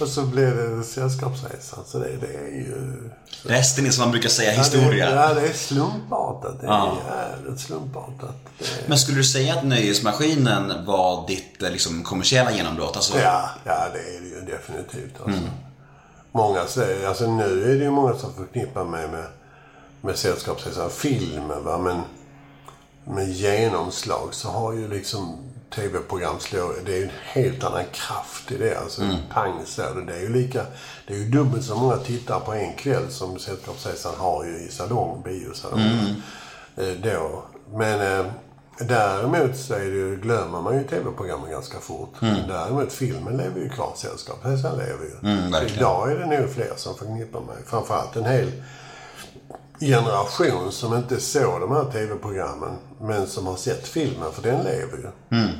Och så blev det Sällskapsresan. Så det, det är ju... Resten är som man brukar säga Ja, historia. det, ja, det är slumpartat. Det är Ja. jävligt slumpartat. Är, Men skulle du säga att Nöjesmaskinen var ditt eh, liksom, kommersiella genombrott? Alltså, Ja, ja det är det ju definitivt. Alltså. Många säger, alltså nu är det ju många som förknippar mig med, med Sällskapsresan, filmen va, men med genomslag så har ju liksom tv-program slår, det är en helt annan kraft i det. Alltså pang så. Det är ju lika, det är ju dubbelt så många tittare på en kväll som Sällskapsresan har ju i salong, biosalongen. Eh, då. Men eh, däremot så är det ju, glömmer man ju tv-programmen ganska fort. Däremot filmen lever ju kvar, Sällskapsresan lever ju. Mm, verkligen. Idag är det nog fler som förknippar mig. Framförallt en hel generation som inte såg de här tv-programmen men som har sett filmen, för den lever ju. Mm.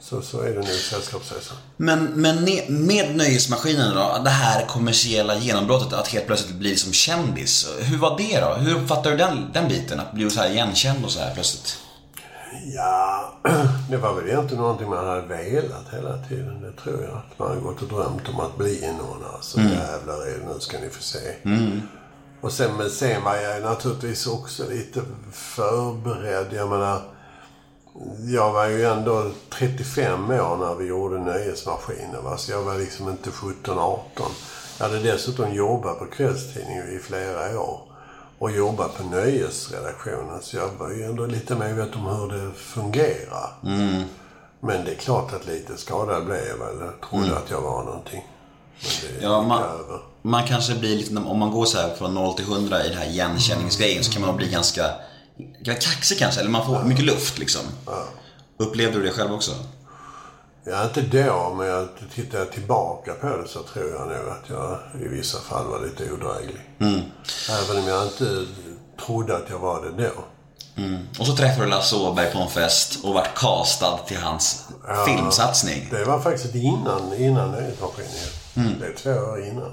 Så, så är det nu i Sällskapsresan. Men, men med Nöjesmaskinen då, det här kommersiella genombrottet att helt plötsligt bli som kändis. Hur var det då? Hur uppfattar du den, den biten? Att bli så här igenkänd och så här plötsligt? Ja, det var väl egentligen någonting man hade velat hela tiden. Det tror jag. Att man hade gått och drömt om att bli någon. Alltså jävlar är det, nu ska ni få se. Och sen, men sen var jag naturligtvis också lite förberedd. Jag menar, jag var ju ändå 35 år när vi gjorde Nöjesmaskinen. Va? Så jag var liksom inte 17-18. Jag hade dessutom jobbat på kvällstidningen i flera år. Och jobbat på nöjesredaktionen. Så jag var ju ändå lite medveten om hur det fungerar. Men det är klart att lite skadad blev jag väl. Jag trodde att jag var någonting. Men det Ja, gick man, över. Man kanske blir lite, om man går så här från 0 till 100 i den här igenkänningsgrejen så kan man bli ganska, ganska kaxig kanske, eller man får mycket luft liksom. Upplevde du det själv också? Ja, inte då, men jag tittar jag tillbaka på det så tror jag nog att jag i vissa fall var lite odräglig. Även om jag inte trodde att jag var det då. Och så träffade du Lasse Åberg på en fest och vart castad till hans filmsatsning. Det var faktiskt innan, innan Nöjesmaskinen. Det är två år innan.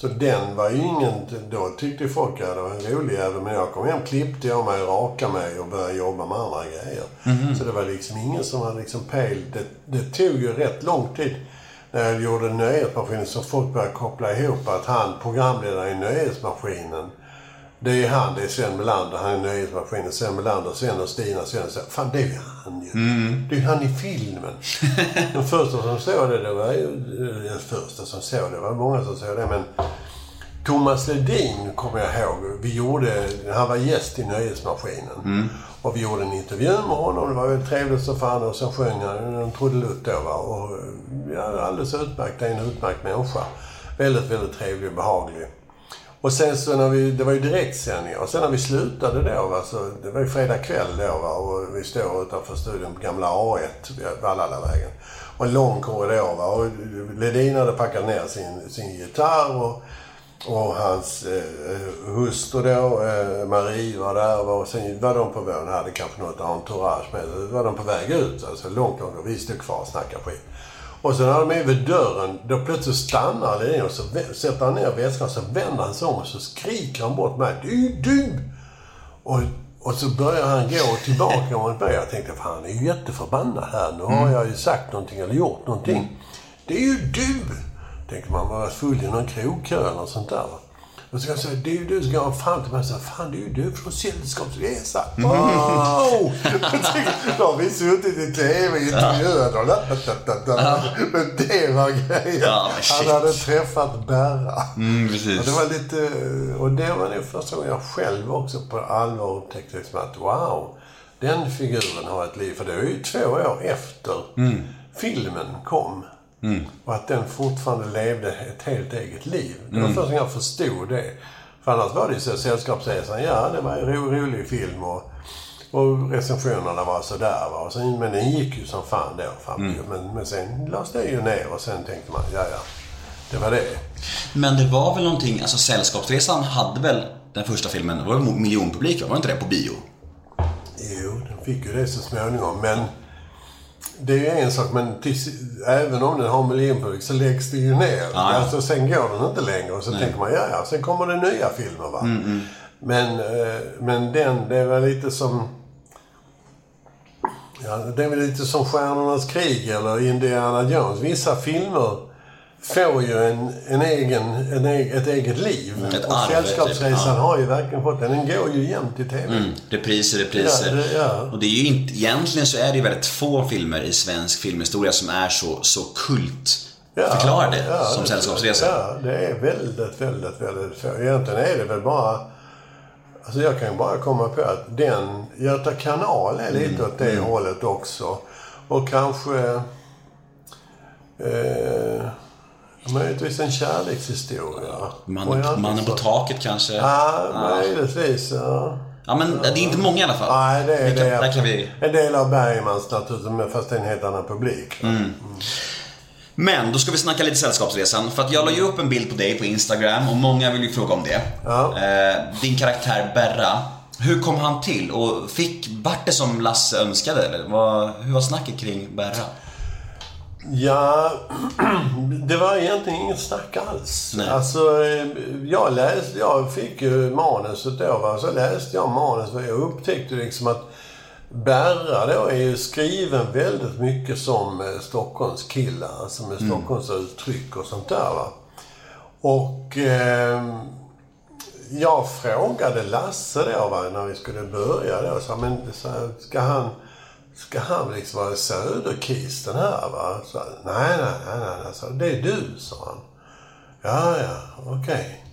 Så den var ju ingen... Då tyckte folk att det var en rolig jävel. Men jag kom hem, klippte jag mig, rakade mig och började jobba med andra grejer. Så det var liksom ingen som var liksom pejl. Det, det tog ju rätt lång tid när jag gjorde Nöjesmaskinen så folk började koppla ihop att han, programledare i Nöjesmaskinen, det är han, det är Sven Melander, han är Nöjesmaskinen, Sven Melander, Sven och Stina, Sven och Sven. Fan, det är ju han ju. Det är ju han i filmen. Den första som såg det, det var ju... Den första som såg det, det var många som såg det, men Thomas Ledin kommer jag ihåg. Vi gjorde, han var gäst i Nöjesmaskinen. Och vi gjorde en intervju med honom. Det var väldigt trevligt så fan. Och sen sjöng han en trudelutt då va. Och ja, alldeles utmärkt. Det är en utmärkt människa. Väldigt, väldigt trevlig och behaglig. Och sen så när vi, det var ju direktsändningar. Och sen när vi slutade då va, så det var ju fredag kväll då va. Och vi står utanför studion på gamla A1, vid Vallalavägen. Och en lång korridor va. Och Ledin hade packat ner sin, sin gitarr och och hans eh, hustru då, eh, Marie, var där. Och sen var de på väg, hade kanske något entourage med var de på väg ut, alltså långt, långt. Och vi stod kvar och snackade skit. Och sen när de är vid dörren, då plötsligt stannar Ledin och så sätter han ner väskan. Så vänder han sig om och så skriker han bort mig. Ju du! Och, och så börjar han gå tillbaka mot mig. Jag tänkte, fan han är ju jätteförbannad här. Nu har jag ju sagt någonting eller gjort någonting. Det är ju du! Tänkte man var full i någon krogkö eller sånt där. va. Och så kan jag säga, det är ju du som går fram till mig och säger, fan det är ju du från Sällskapsresa. Wow! Jag tänkte, Då har vi suttit i TV intervjuat och Men det var grejen. Ja. Han hade träffat Berra. Mm, precis. det var lite... Och det var nog första gången jag själv också på allvar upptäckte liksom att wow, den figuren har ett liv. För det var ju två år efter filmen kom. Och att den fortfarande levde ett helt eget liv. Det var första gången jag förstod det. För annars var det ju så, Sällskapsresan, ja det var en ro, rolig film och Och recensionerna var sådär va. Och sen, men den gick ju som fan då. Fram, Mm. men, men sen lades det ju ner och sen tänkte man, ja ja. Det var det. Men det var väl någonting, alltså Sällskapsresan hade väl den första filmen, det var väl miljonpublik, var det inte det, på bio? Jo, den fick ju det så småningom. Men det är ju en sak, men till, även om den har miljonpublik så läggs det ju ner. Ja, ja. Alltså, sen går den inte längre och så tänker man, ja ja, sen kommer det nya filmer va. Mm, Men, eh, men den, det var lite som... Ja, det är väl lite som Stjärnornas krig eller Indiana Jones. Vissa filmer får ju en, en egen, en, eg- ett eget liv. Ett och arv, Sällskapsresan typ, har ju verkligen fått det. Den går ju jämt i TV. Mm, repriser, repriser. Ja, det- ja. Och det är ju inte, egentligen så är det ju väldigt få filmer i svensk filmhistoria som är så, så kult förklarade ja, som Sällskapsresan. Ja, det är väldigt, väldigt, väldigt få. Egentligen är det väl bara... Alltså jag kan ju bara komma på att den, Göta kanal är lite Mm, åt det hållet också. Och kanske... Eh, möjligtvis en kärlekshistoria. Och Man, en mannen på taket kanske. Ja, möjligtvis. Ja. Ja, men det är inte många i alla fall. Nej, det är kan, det. Där kan vi... En del av Bergmans naturligtvis, fast det är en helt annan publik. Mm. Men då ska vi snacka lite Sällskapsresan. För att jag la ju upp en bild på dig på Instagram och många vill ju fråga om det. Ja. Eh, din karaktär Berra, hur kom han till? Och fick vart det som Lasse önskade eller? Vad, hur var snacket kring Berra? Ja, det var egentligen inget snack alls. Nej. Alltså, eh, jag läste, jag fick ju manuset då, va? så läste jag manus och jag upptäckte liksom att Berra då är ju skriven väldigt mycket som eh, Stockholms killar, alltså med Stockholms uttryck och sånt där va. Och eh, jag frågade Lasse då va, när vi skulle börja då, så, men, så, ska han Ska han liksom vara söderkisten här va? Så, nej, nej, nej, nej. Så, det är du, sa han. Ja, ja, okej.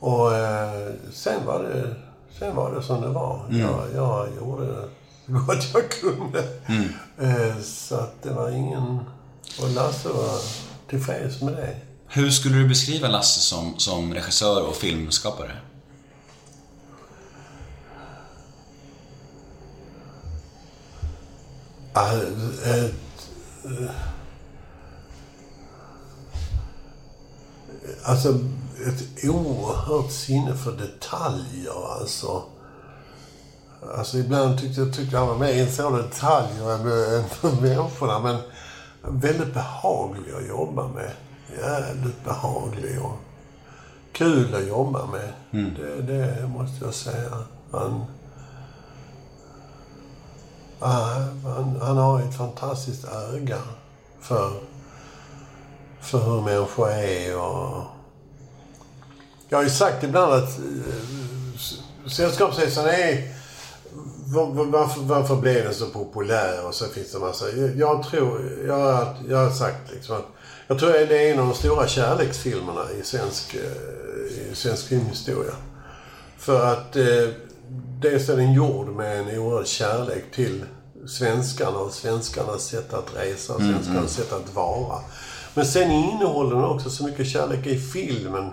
Och eh, sen var det sen var det som det var. Jag, jag gjorde så gott jag kunde. Eh, så att det var ingen... Och Lasse var tillfreds med det. Hur skulle du beskriva Lasse som, som regissör och filmskapare? Ah, eh, eh, Alltså, ett oerhört sinne för detaljer, alltså. Alltså, ibland tyckte jag tyckte han var mer av detaljer än, än för människorna, men väldigt behaglig att jobba med. Jävligt behaglig och kul att jobba med. Det, det måste jag säga. Han, han, han har ett fantastiskt öga för, för hur människor är och... Jag har ju sagt ibland att eh, Sällskapsresan är... var- Varför, varför blev den så populär? Och så finns det massa... Jag, tror... Jag, har- jag har sagt liksom att... Jag tror att det är en av de stora kärleksfilmerna i svensk, eh, i svensk filmhistoria. För att eh, dels är den gjord med en oerhörd kärlek till svenskarna och svenskarnas sätt att resa och svenskarnas sätt att vara. Men sen innehåller den också så mycket kärlek i filmen.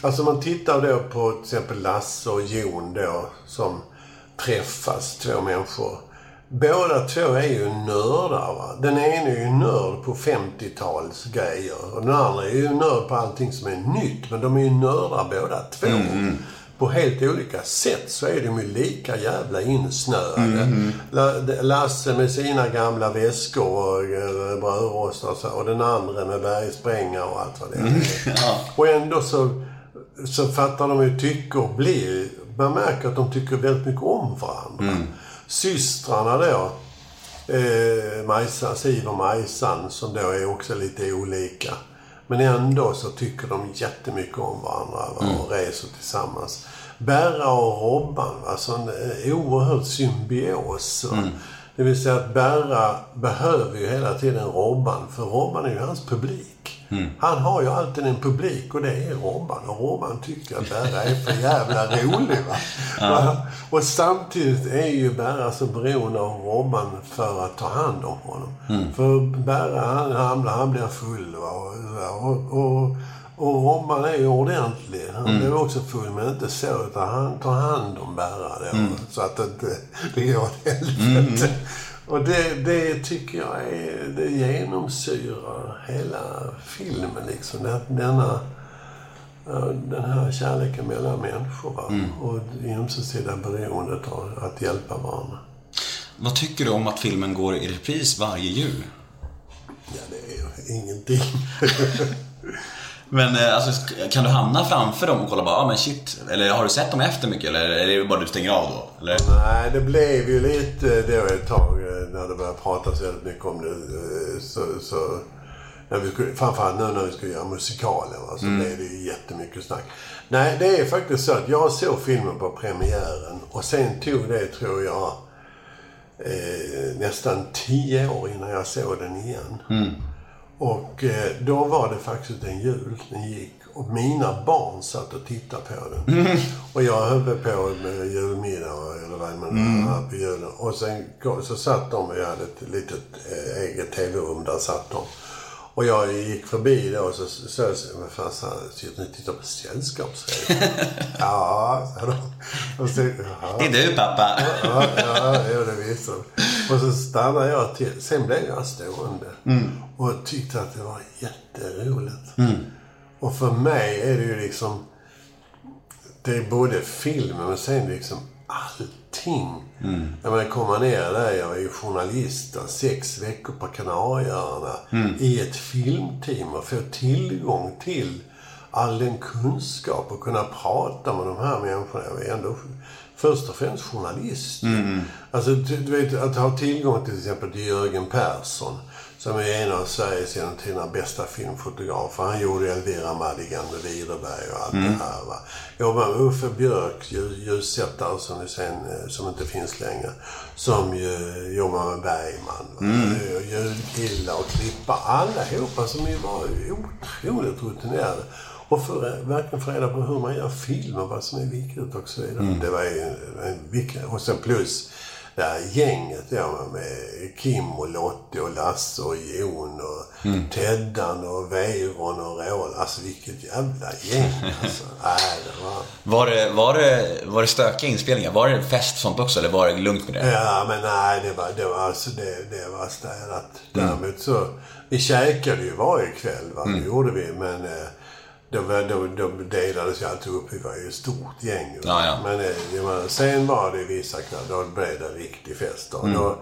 Alltså man tittar då på till exempel Lasse och Jon då som träffas, två människor. Båda två är ju nördar va. Den ene är ju nörd på 50-tals grejer och den andra är ju nörd på allting som är nytt. Men de är ju nördar båda två. På helt olika sätt så är de ju lika jävla insnöade. La- Lasse med sina gamla väskor och eh, brödrostar och så, och den andra med bergsprängare och allt vad det är. Ja. Och ändå så, så fattar de ju tycke och blir... Man märker att de tycker väldigt mycket om varandra. Systrarna då, eh, Majsan, Siv och Majsan, som då är också lite olika. Men ändå så tycker de jättemycket om varandra va, och reser tillsammans. Berra och Robban, alltså en eh, oerhörd symbios. va. Det vill säga att Berra behöver ju hela tiden Robban, för Robban är ju hans publik. Han har ju alltid en publik och det är Robban. Och Robban tycker att Berra är för jävla rolig. Va? Och samtidigt är ju Berra så beroende av Robban för att ta hand om honom. För Berra, han, han, han blir full? Och, och, och, Och Robban är ju ordentlig. Han blev också full, men inte så. Utan han tar hand om Berra då. Så att det inte det går åt helvete. Och det, det tycker jag är, det genomsyrar hela filmen liksom. Det- Denna, den här kärleken mellan människor va? och det ömsesidiga beroendet av att hjälpa varandra. Vad tycker du om att filmen går i repris varje jul? Ja, det är ju ingenting. Men eh, alltså, kan du hamna framför dem och kolla bara, ah, men shit. Eller har du sett dem efter mycket? Eller är det bara du stänger av då? Eller? Nej, det blev ju lite då ett tag eh, när det började pratas väldigt mycket om det. eh, Så, så, när vi skulle, framförallt nu när vi skulle göra musikalen va, så blev det ju jättemycket snack. Nej, det är faktiskt så att jag såg filmen på premiären och sen tog det, tror jag, eh, nästan tio år innan jag såg den igen. Och eh, då var det faktiskt en jul den gick och mina barn satt och tittade på den. Och jag höll på med julmiddag eller vad man hade på julen. Och sen så satt de, och jag hade ett litet eh, eget tv-rum, där satt de. Och jag gick förbi då och så sa jag, vad fan sa sitter ni och tittar på Sällskapsresan? ja, sa de. Och så, ja. Det är du pappa. Ja, ja, ja det visste de. Och så stannade jag till. Sen blev jag stående. Och tyckte att det var jätteroligt. Och för mig är det ju liksom... Det är både filmen men sen liksom allting. Jag menar, komma ner där, jag är ju journalist, då, sex veckor på Kanarieöarna. I ett filmteam och få tillgång till all den kunskap och kunna prata med de här människorna. Jag är ändå först och främst journalist. Alltså, du, du vet, att ha tillgång till exempel till Jörgen Persson. Som är en av Sveriges genom tiderna bästa filmfotografer. Han gjorde Elvira Madigan med Widerberg och allt det här. Va? Jobbar med Uffe Björk, ljus, ljussättare som, sen, eh, som inte finns längre. Som ju jobbar med Bergman. Och Ljudkillar och klippa. Allihopa som ju var otroligt rutinerade. Och för, verkligen få reda på hur man gör film och vad som är viktigt och så vidare. Det var ju en, en. Och sen plus det här gänget då med Kim och Lottie och Lasse och Jon och Teddan och Weiron och Rål. Alltså vilket jävla gäng alltså. Nej, det var... Var det, var, det, var det stökiga inspelningar? Var det fest sånt också? Eller var det lugnt med det? Ja, men nej, det var, det var, alltså, det, det var städat. Däremot så, vi käkade ju varje kväll, va? det gjorde vi, men eh, då, då, då delades ju alltid upp. Vi var ju ett stort gäng. Ja, ja. Men eh, jag menar, sen var det vissa kvällar, då blev det riktig fest. Och då,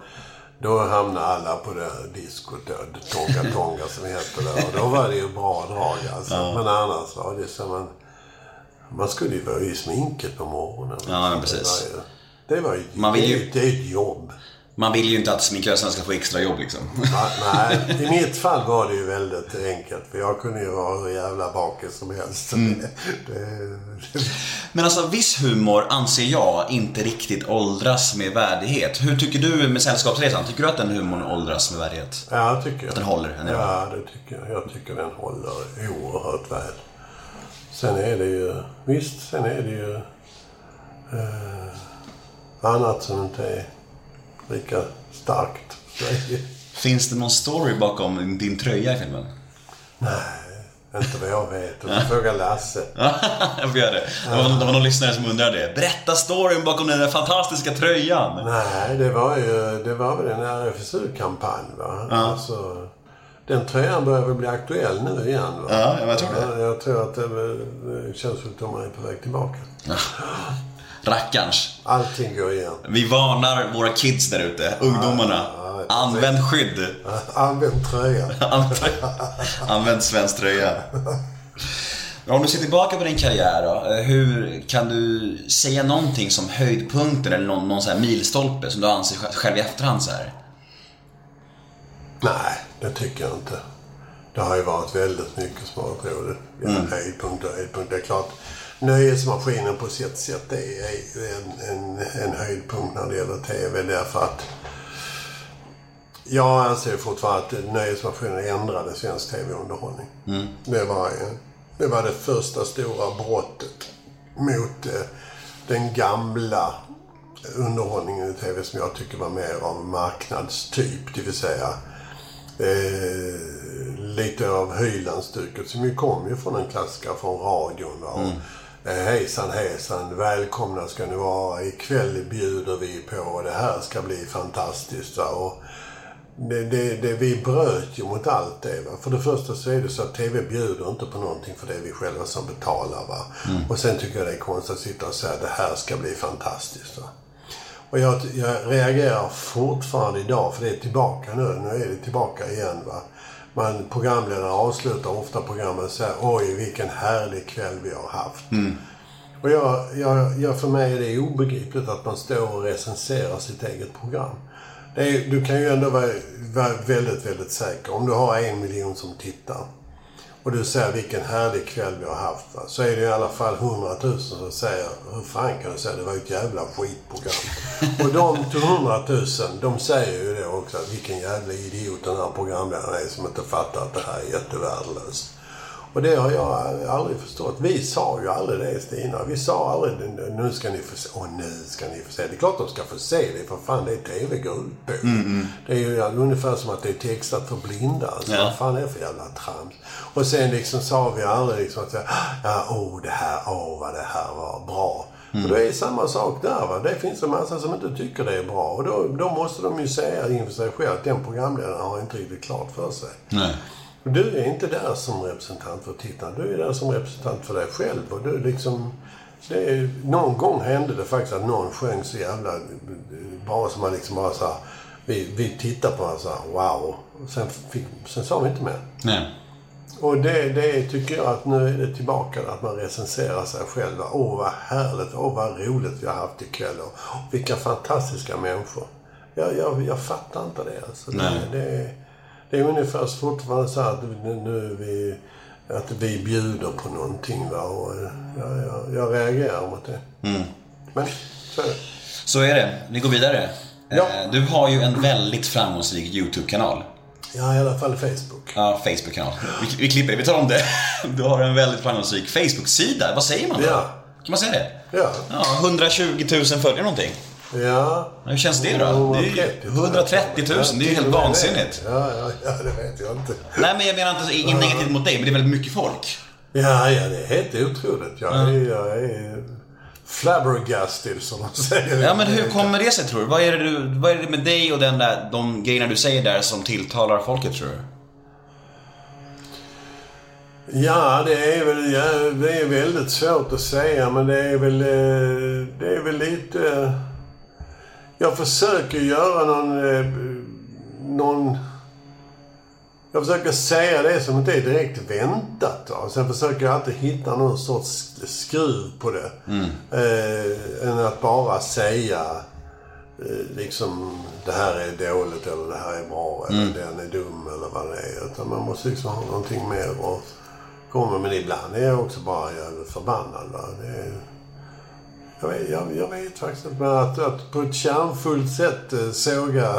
då hamnade alla på det här diskot då, Tonga Tonga som det hette där. Och då var det ju bra drag alltså. Men annars var det så man... Man skulle ju vara i sminket på morgonen. Ja, Det precis. var ju- Det var ju... Man vill det, ju- ju- det är ett jobb. Man vill ju inte att sminköserna ska få extra jobb liksom. Ja, nej, i mitt fall var det ju väldigt enkelt. För jag kunde ju vara hur jävla bakis som helst. Mm. Det, det, Men alltså viss humor anser jag inte riktigt åldras med värdighet. Hur tycker du med Sällskapsresan? Tycker du att den humorn åldras med värdighet? ja, tycker jag. Att den håller idag? Ja, det tycker jag. Jag tycker den håller oerhört väl. Sen är det ju... Visst, sen är det ju... Eh, annat som inte är lika starkt. Finns det någon story bakom din tröja i filmen? Inte vad jag vet. Du får fråga Lasse. jag får göra det. Det var, det var någon lyssnare som undrade det. Berätta storyn bakom den där fantastiska tröjan. Nej, det var ju det var väl en RFSU-kampanj va? Alltså, den tröjan börjar väl bli aktuell nu igen va? Ja, jag tror det. Ja, jag tror att det, känns som att de är på väg tillbaka. Rackarns. Allting går igen. Vi varnar våra kids där ute, ungdomarna. Ja, precis. Använd skydd. Använd tröjan. Använd svensk tröja. Om du ser tillbaka på din karriär då, eh, hur kan du säga någonting som höjdpunkter eller någon, någon så här milstolpe som du anser sj- själv i efterhand så här? Nej, det tycker jag inte. Det har ju varit väldigt mycket som har varit roligt. Ja, höjdpunkt och höjdpunkt. Det är klart, nöjesmaskinen på sitt sätt är är ju en, en, en höjdpunkt när det gäller TV. Därför att jag anser fortfarande att nöjesmaskinen ändrade svensk TV-underhållning. Det, var, det var det första stora brottet mot eh, den gamla underhållningen i TV som jag tycker var mer av marknadstyp. Det vill säga eh, lite av Hylandsstycket som ju kom ju från en klassiker från radion. Och, eh, hejsan hejsan, välkomna ska ni vara. Ikväll bjuder vi på och det här ska bli fantastiskt. Va? Och det, det, det, vi bröt ju mot allt det. Va? För det första så är det så att TV bjuder inte på någonting för det är vi själva som betalar. Va? Och sen tycker jag det är konstigt att sitta och säga att det här ska bli fantastiskt. Va? Och jag, jag reagerar fortfarande idag, för det är tillbaka nu. Nu är det tillbaka igen. Va? Man, programledare avslutar ofta programmet och säger oj vilken härlig kväll vi har haft. Och jag, jag, jag, för mig är det obegripligt att man står och recenserar sitt eget program. Är, du kan ju ändå vara, vara väldigt, väldigt säker. Om du har en miljon som tittar och du säger vilken härlig kväll vi har haft. Va? Så är det i alla fall hundratusen som säger, hur fan kan du säga det var ett jävla skitprogram. och de hundratusen, de säger ju det också, vilken jävla idiot den här programledaren är som inte fattar att det här är jättevärdelöst. Och det har jag aldrig förstått. Vi sa ju aldrig det Stina. Vi sa aldrig nu ska ni få se. Åh nu ska ni få se. Det är klart de ska få se det. För fan det är TV går ut på. Det är ju ungefär som att det är textat för blinda. Alltså, Ja. Vad fan är det för jävla trams? Och sen liksom sa vi aldrig liksom att ja, åh det här, åh vad det här var bra. Och det är samma sak där va. Det finns en massa som inte tycker det är bra. Och då, då måste de ju säga inför sig själv att den programledaren har inte riktigt klart för sig. Nej. Och Du är inte där som representant för tittarna. Du är där som representant för dig själv. Och du liksom... Det är, någon gång hände det faktiskt att någon sjöng så jävla... Bara som man liksom bara så här, vi, vi tittar på honom så här, wow. Och Sen, fick, sen sa vi inte mer. Nej. Och det, det tycker jag att nu är det tillbaka att man recenserar sig själv. Åh vad härligt, åh vad roligt vi har haft ikväll. Och vilka fantastiska människor. Jag, jag, jag fattar inte det alltså. Nej. det, det är ungefär fortfarande så att nu, vi, att vi bjuder på någonting. Va? Och jag, jag, jag reagerar mot det. Men så är det. Så är det. Vi går vidare. Ja. Eh, Du har ju en väldigt framgångsrik YouTube-kanal. Ja, i alla fall Facebook. Ja, Facebook-kanal. Vi, vi klipper det, vi tar om det. Du har en väldigt framgångsrik Facebook-sida. Vad säger man då? Ja. Kan man säga det? Ja. Ja, 120 000 följare någonting. Ja. Hur känns det då? Det är ju 130 000, det är ju helt vansinnigt. Ja, ja, ja, det vet jag inte. Nej, men jag menar inte inget negativt mot dig, men det är väldigt mycket folk. Ja, ja, det är helt otroligt. Jag är, jag är flabbergasted som man säger. Ja, men hur kommer det sig tror du? Vad är det, du, vad är det med dig och den där, de grejerna du säger där som tilltalar folket tror du? Ja, det är väl ja, det är väldigt svårt att säga, men det är väl, eh, det är väl lite... Jag försöker göra någon... eh, någon jag försöker säga det som inte är direkt väntat. Då. Sen försöker jag alltid hitta någon sorts skruv på det. Eh, än att bara säga eh, liksom det här är dåligt eller det här är bra eller den är dum eller vad det är. Utan man måste liksom ha någonting mer att komma med. Men ibland är jag också bara jävligt förbannad. Va? Det är, jag, vet, jag, jag vet faktiskt inte. Men att, att på ett kärnfullt sätt eh, såga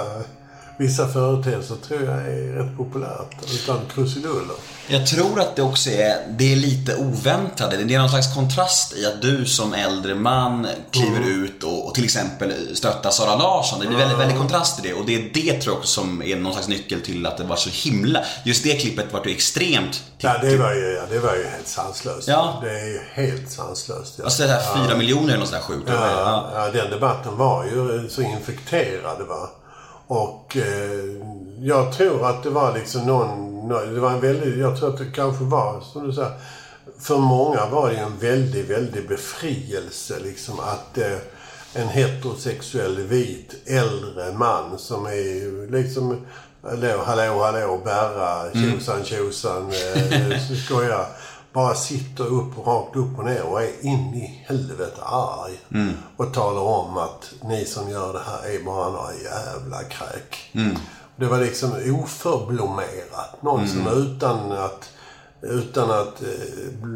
vissa företeelser tror jag är rätt populärt. Utan krusiduller. Jag tror att det också är, det är lite oväntade. Det är någon slags kontrast i att du som äldre man kliver ut och, och till exempel stöttar Sara Larsson. Det blir väldigt, väldigt kontrast i det. Och det är det tror jag också som är någon slags nyckel till att det var så himla... Just det klippet var ju extremt... Ja, det var ju, ja, det var ju helt sanslöst. Ja. Det är ju helt sanslöst. Ja. Alltså det här fyra miljoner eller något sånt där sjukt. Ja, ja, den debatten var ju så infekterad. Va? Och eh, jag tror att det var liksom någon. Det var en väldigt... Jag tror att det kanske var, som du säger... För många var det en väldigt, väldigt befrielse liksom att eh, en heterosexuell vit äldre man som är liksom... Hallå, hallå, hallå, bärra, tjosan, tjosan, eh, skoja. Bara sitter upp, rakt upp och ner och är in i helvete arg. Och talar om att ni som gör det här är bara några jävla kräk. Det var liksom oförblommerat. Någon som utan att, utan att eh,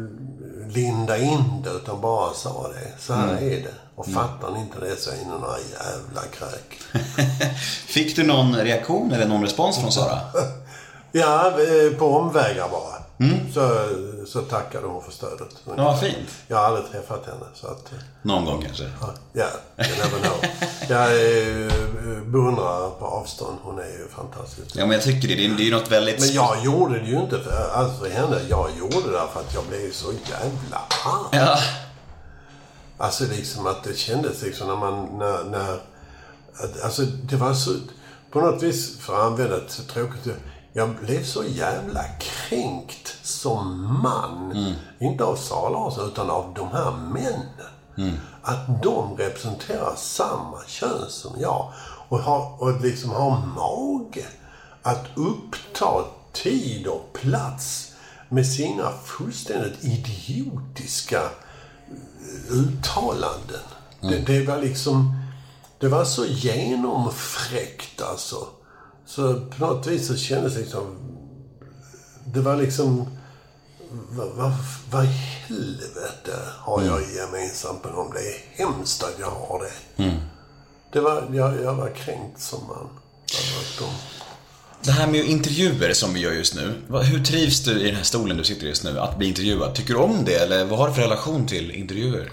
linda in det, utan bara sa det. Så här är det. Och fattar ni inte det så är ni några jävla kräk. Fick du någon reaktion eller någon respons från Sara? Ja, eh, på omvägar bara. Så, så tackade hon för stödet. Men Ja, vad fint. Jag har aldrig träffat henne. Så att, Någon gång kanske. ja, you never know. Jag eh, beundrar på avstånd. Hon är ju fantastisk. Ja, men jag tycker det. Det är, det är något väldigt... Men jag gjorde det ju inte för, alltså för henne. Jag gjorde det för att jag blev så jävla arg. Ja. Alltså liksom att det kändes liksom när man, när, när alltså det var så, på något vis, för att använda ett så tråkigt jag blev så jävla kränkt som man. Inte av Sara utan av de här männen. Att de representerar samma kön som jag. Och, har, och liksom har mage att uppta tid och plats med sina fullständigt idiotiska uttalanden. Det, det var liksom... Det var så genomfräckt alltså. Så på något vis så kändes det liksom... Det var liksom... Vad, vad, vad i helvete har jag gemensamt med dem? Det är hemskt att jag har det. Det var... Jag, jag var kränkt som man. Det här med intervjuer som vi gör just nu. Hur trivs du i den här stolen du sitter i just nu? Att bli intervjuad? Tycker du om det? Eller vad har du för relation till intervjuer?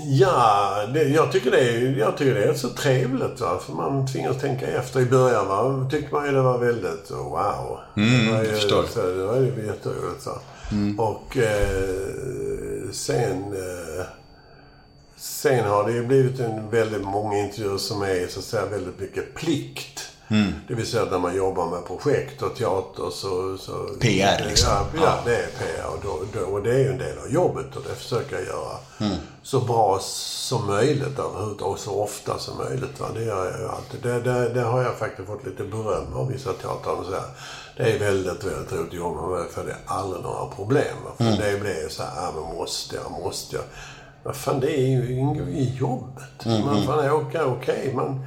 Ja, det, jag, tycker det jag tycker det är så trevligt. Va? För man tvingas tänka efter. I början va? tyckte man ju det var väldigt oh, wow. det var ju, förstår. Så, det var ju jätteroligt. Så. Och eh, sen... Eh, sen har det ju blivit en väldigt många intervjuer som är så att säga väldigt mycket plikt. Det vill säga när man jobbar med projekt och teater så... så PR, liksom. Ja, ja, det är PR. Och, då, då, och det är ju en del av jobbet och det försöker jag göra så bra som möjligt och så ofta som möjligt. Va? Det gör jag ju alltid. Det, det, det har jag faktiskt fått lite beröm av vissa teatrar. så här. Det är väldigt, väldigt roligt att jobba med för det är aldrig några problem. Va? För det blir ju så här, men måste jag, måste jag? Vad fan, det är ju i jobbet. Man får åka, okej. man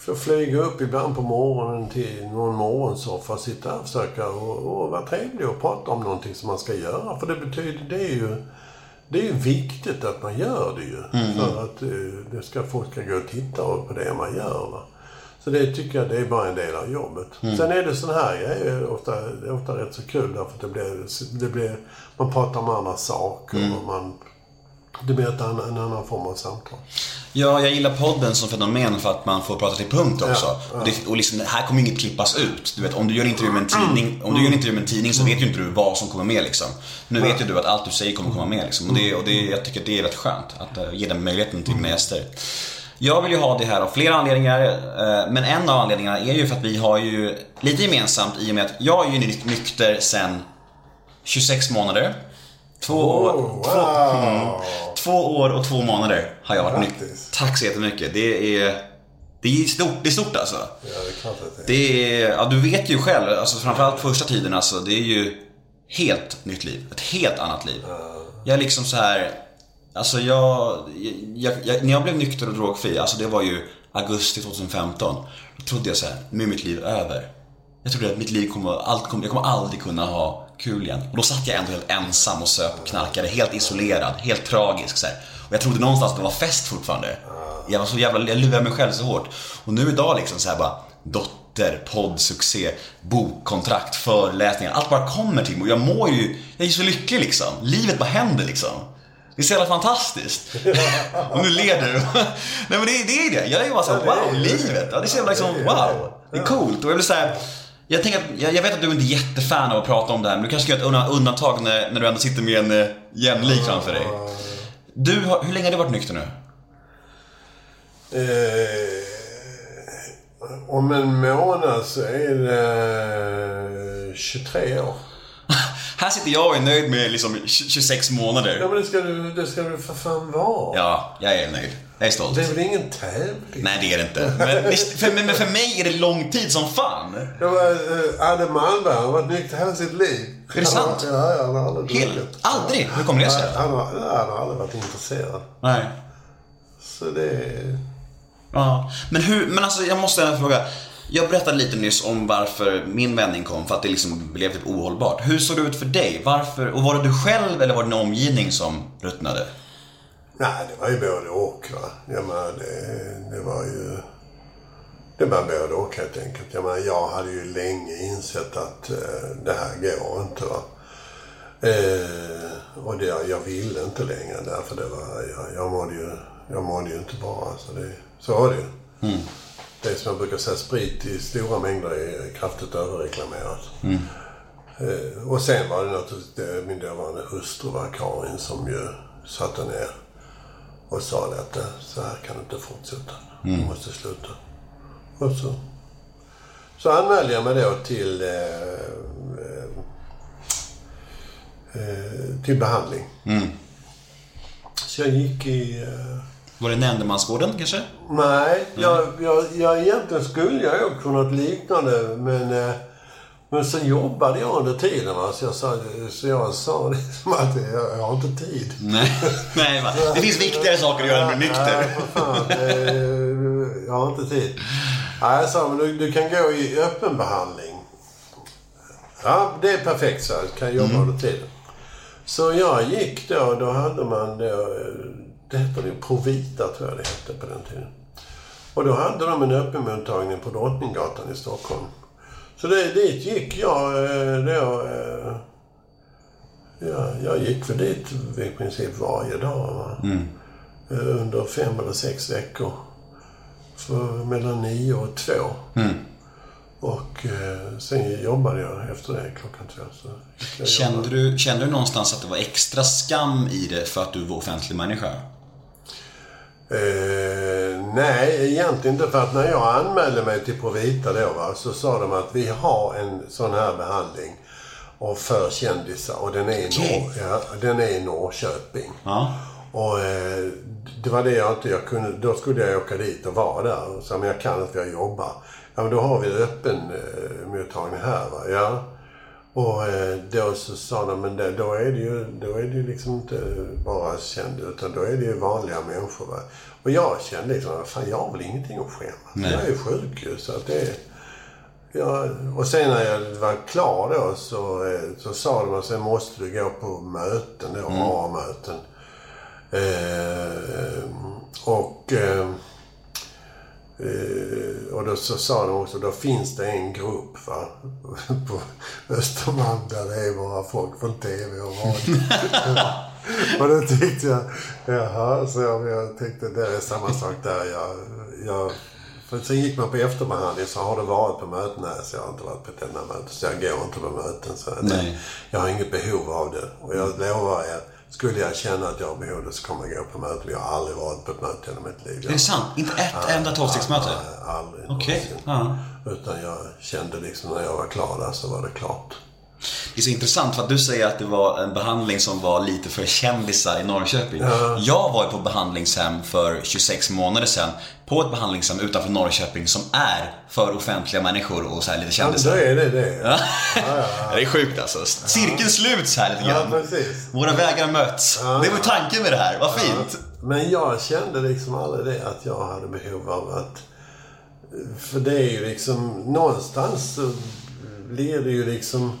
får flyga upp ibland på morgonen till någon morgonsoffa sitta och försöka och, och vara trevlig och prata om någonting som man ska göra. För det betyder, det är ju det är ju viktigt att man gör det ju. För att eh, det ska, folk ska gå och titta på det man gör. Va? Så det tycker jag det är bara en del av jobbet. Sen är det sån här grejer ofta, det är ofta rätt så kul därför att det blir, det blir man pratar om andra saker och man det blir ett annan, en annan form av samtal. Ja, jag gillar podden som fenomen för att man får prata till punkt också. Ja, ja. Och, det, och liksom, här kommer inget klippas ut. Du vet, om du gör en intervju med en tidning, om du gör en intervju med en tidning så vet ju inte du vad som kommer med liksom. Nu vet ju du att allt du säger kommer komma med liksom. Och, det, och det, jag tycker att det är rätt skönt att eh, ge den möjligheten till mina gäster. Jag vill ju ha det här av flera anledningar, eh, men en av anledningarna är ju för att vi har ju lite gemensamt i och med att jag är ju ny- nykter sen 26 månader. Två år, Oh, två, wow. Två år och två månader har jag varit nykter. Tack så jättemycket. Det är, det är stort, det är stort alltså. Ja, det är klart att det är. Det är, ja du vet ju själv, alltså framförallt första tiden alltså, det är ju helt nytt liv. Ett helt annat liv. Jag är liksom så här, alltså jag, jag, jag, när jag blev nykter och drogfri, alltså det var ju augusti 2015. Då trodde jag så här, nu är mitt liv över. Jag trodde att mitt liv kommer, allt kommer, jag kommer aldrig kunna ha kul igen. Och då satt jag ändå helt ensam och söp och knarkade, helt isolerad, helt tragisk så här. Och jag trodde någonstans att det var fest fortfarande. Jag var så jävla, jag lurade mig själv så hårt. Och nu idag liksom så här bara, dotter, poddsuccé, bokkontrakt, föreläsningar. Allt bara kommer till mig och jag mår ju, jag är så lycklig liksom. Livet bara händer liksom. Det är så jävla fantastiskt. och nu ler du. Nej men det, det är det. Jag är bara såhär, wow, livet. Ja, det är så jävla liksom, wow. Det är coolt. Och jag blir såhär, jag tänker att, jag, jag vet att du inte är jättefan av att prata om det här, men du kanske ska göra ett undantag när, när du ändå sitter med en eh, jämlik framför dig. Du, har, hur länge har du varit nykter nu? Eh, om en månad så är det eh, 23 år. Här sitter jag och är nöjd med liksom 20 26 Ja månader. men det ska du, det ska du för fan vara. Ja, jag är nöjd. Jag är stolt. Det är väl ingen tävling? Nej, det är det inte. Men, för, men men för mig är det lång tid som fan. Jag var, eh, Adde Malmberg han har varit nykter hela sitt liv. Är det sant? Har, ja, han har aldrig Helt, druckit. aldrig? Hur kommer det sig? Han har, han har aldrig varit intresserad. Nej. Så det. Ja, men hur, men alltså jag måste fråga. Jag berättade lite nyss om varför min vändning kom, för att det liksom blev typ ohållbart. Hur såg det ut för dig? Varför, och var det du själv eller var det din omgivning som ruttnade? Nej, det var ju både och va. Jag menar, det, det var ju... Det var både och helt enkelt. Jag, menar, jag hade ju länge insett att eh, det här går inte. Va? Eh, och det, jag ville inte längre därför det var, jag, jag, mådde ju, jag mådde ju inte bra. Alltså det, så var det ju. Mm. Det som jag brukar säga, sprit i stora mängder är kraftigt överreklamerat. Eh, och sen var det naturligtvis min dåvarande hustru, var Karin, som ju satte ner och sa att eh, så här kan det inte fortsätta. Du måste sluta. Och så, så anmälde jag mig då till, eh, eh, till behandling. Så jag gick i... Var det Nämndemansgården kanske? Nej, jag, jag, jag, egentligen skulle jag ju på något liknande men, eh, men så jobbade jag under tiden. Va? Så, jag sa, så jag sa liksom att jag, jag har inte tid. Nej, Nej va? det finns viktigare saker att göra än att bli Nej, nykter. för fan. Jag har inte tid. Nej, jag sa, men du, du kan gå i öppen behandling. Ja, det är perfekt, så jag kan jobba under tiden. Så jag gick då, då hade man då, eh, det hette det Provita tror jag det hette på den tiden. Och då hade de en öppenmottagning på Drottninggatan i Stockholm. Så det, dit gick jag eh, då, eh, ja, jag gick för dit i princip varje dag. Va? Eh, Under fem eller sex veckor. För mellan nio och två. Och eh, sen jobbade jag efter det klockan två. Så jag och Kände du, kände du någonstans att det var extra skam i det för att du var offentlig människa? Eh, nej, egentligen inte. För att när jag anmälde mig till Provita då va, så sa de att vi har en sån här behandling och för kändisar och den är i. Norr, ja, den är i Norrköping. Ja. Och eh, det var det jag inte jag kunde. Då skulle jag åka dit och vara där. Och sa, men jag kan inte, jag jobbar. Ja, men då har vi öppen eh, mottagning här va. Ja. Och eh, då så sa de, men det, då är det ju, då är det ju liksom inte bara kända utan då är det ju vanliga människor va. Och jag kände liksom, fan jag har väl ingenting att skämmas. Nej. Jag är ju sjuk ju, så att det. Ja, och sen när jag var klar då så, eh, så sa de att sen måste du gå på möten då, A-möten. Eh, och, eh, och då så sa de också, då finns det en grupp va, på Östermalm där det är bara folk från TV och radio. och då tyckte jag, jaha, så jag, tänkte det är samma sak där. Jag, jag, för sen gick man på efterbehandling så har du varit på möten? Nej, så jag har inte varit på ett enda möte. Så jag går inte på möten. Så Nej. jag har inget behov av det. Och jag lovar er, skulle jag känna att jag har behov så kommer jag gå på möten. Jag har aldrig varit på ett möte i hela mitt liv. Är det sant? Inte ett enda tolvstegsmöte? Nej, aldrig Okej. Ja. Utan jag kände liksom när jag var klar där så var det klart. Det är så intressant för att du säger att det var en behandling som var lite för kändisar i Norrköping. Jag var ju på behandlingshem för 26 månader sedan. På ett behandlingshem utanför Norrköping som är för offentliga människor och så lite Ja, men då kändisar. är det det. Ja, Det är sjukt alltså. Cirkeln sluts här lite ja grann. precis. Våra vägar har mötts. Det var tanken med det här. Vad fint. Men jag kände liksom aldrig det att jag hade behov av att... För det är ju liksom, någonstans så blir det ju liksom...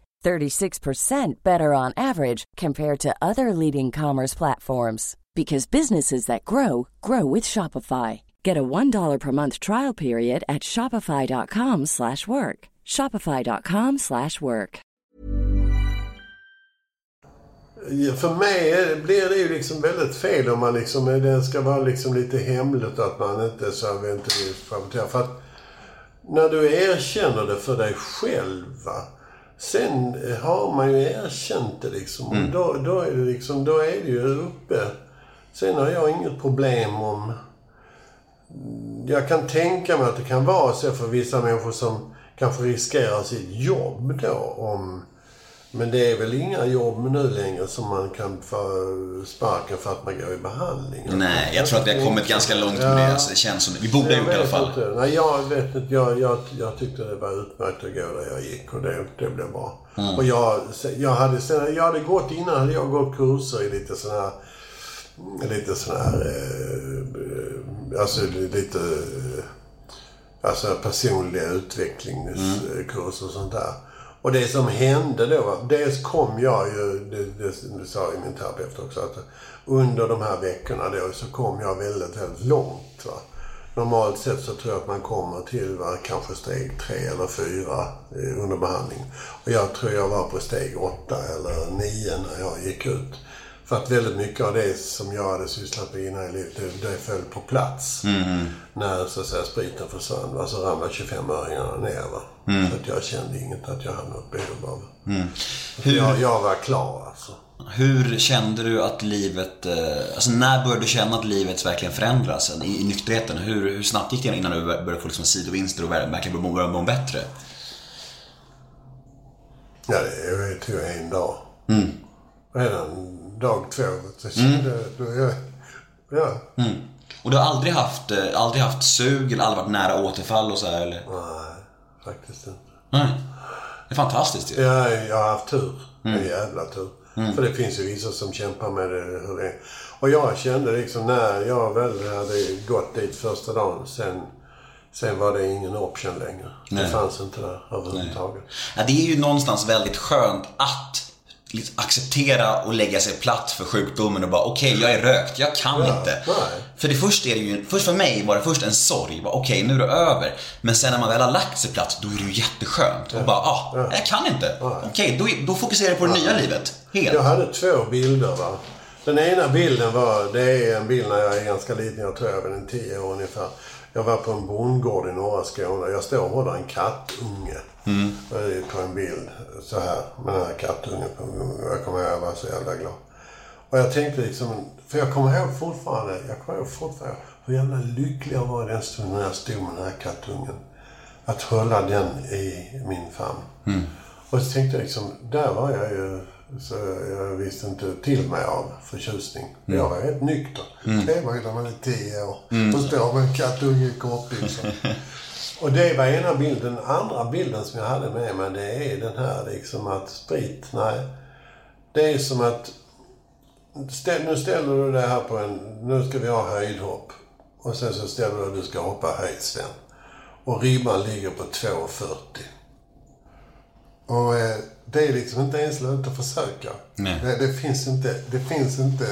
36% better on average compared to other leading commerce platforms because businesses that grow grow with Shopify. Get a $1 per month trial period at shopify.com slash work. shopify.com slash work. Ja, För mig blir det ju liksom väldigt fel om man liksom, det ska vara liksom lite hemligt att man inte så inte vill rapportera. För att när du erkänner det för dig själv, va? Sen har man ju erkänt det liksom. Och då, då, är det liksom, då är det ju uppe. Sen har jag inget problem om... Jag kan tänka mig att det kan vara så för vissa människor som kanske riskerar sitt jobb då om... Men det är väl inga jobb nu längre som man kan få sparken för att man går i behandling? Nej, jag tror att vi har kommit ganska långt med det. Alltså, det känns som det. Vi borde ha gjort det i alla fall. Inte. Nej, jag vet inte. Jag, jag, jag tyckte det var utmärkt att gå där jag gick och det, det blev bra. Mm. Och jag, jag, hade, sen- jag hade gått innan hade jag gått kurser i lite sådana här lite sån här, eh, alltså lite, alltså personliga utvecklingskurser och sånt där. Och det som hände då, dels kom jag ju, det, det, sa ju min terapeut också, att under de här veckorna då så kom jag väldigt, väldigt långt. Va? Normalt sett så tror jag att man kommer till va, kanske steg tre eller fyra eh, under behandling. Och jag tror jag var på steg åtta eller nio när jag gick ut. För att väldigt mycket av det som jag hade sysslat med innan i livet, det, det föll på plats. När så att säga spriten försvann, va, så ramlade 25-öringarna ner. Va? Så att jag kände inget att jag hade något behov av. Hur- Jag, jag var klar alltså. Hur kände du att livet, eh, alltså när började du känna att livet verkligen förändras i, i nykterheten? Hur, hur snabbt gick det innan du började få liksom sidovinster och verkligen började må, bättre? Ja, det tog en dag. Redan dag två så kände jag... då jag- Ja. Och du har aldrig haft, eh, aldrig haft sug eller aldrig varit nära återfall och så här, eller? Nej, faktiskt inte. Nej. Det är fantastiskt ju. Ja, jag har haft tur. En jävla tur. För det finns ju vissa som kämpar med det, hur det är. Och jag kände liksom när jag väl hade gått dit första dagen, sen, sen var det ingen option längre. Nej. Det fanns inte där överhuvudtaget. Ja, det är ju någonstans väldigt skönt att liksom acceptera och lägga sig platt för sjukdomen och bara okej, jag är rökt, jag kan Ja, inte. nej. För det först är det ju, först för mig var det först en sorg, okej nu är det över. Men sen när man väl har lagt sig platt, då är det ju jätteskönt. Och bara, ah, jag kan inte. Okej, då, då fokuserar jag på det nya livet. Helt. Jag hade två bilder. Va? Den ena bilden var, det är en bild när jag är ganska liten, jag tror jag var en tio år ungefär. Jag var på en bondgård i norra Skåne. Jag står och håller en kattunge. Är På en bild så här med den här kattungen. På, jag kommer ihåg, jag var så jävla glad. Och jag tänkte liksom, för jag kommer ihåg fortfarande, jag kommer ihåg fortfarande hur jävla lycklig jag var i den stunden när jag stod med den här kattungen. Att hålla den i min famn. Och så tänkte jag liksom, där var jag ju, så jag visste inte till mig av förtjusning. Jag var helt nykter. Det var ju när man är tio år. Och står med en kattunge i kortbyxor. Och det var ena bilden. Den andra bilden som jag hade med mig, det är den här liksom att sprit, nej. Det är som att Ställ, nu ställer du det här på en... Nu ska vi ha höjdhopp. Och sen så ställer du att du ska hoppa höjd sen. Och ribban ligger på 2,40. Och eh, det är liksom inte ens lönt att försöka. Nej. Det, det finns inte... Det finns inte...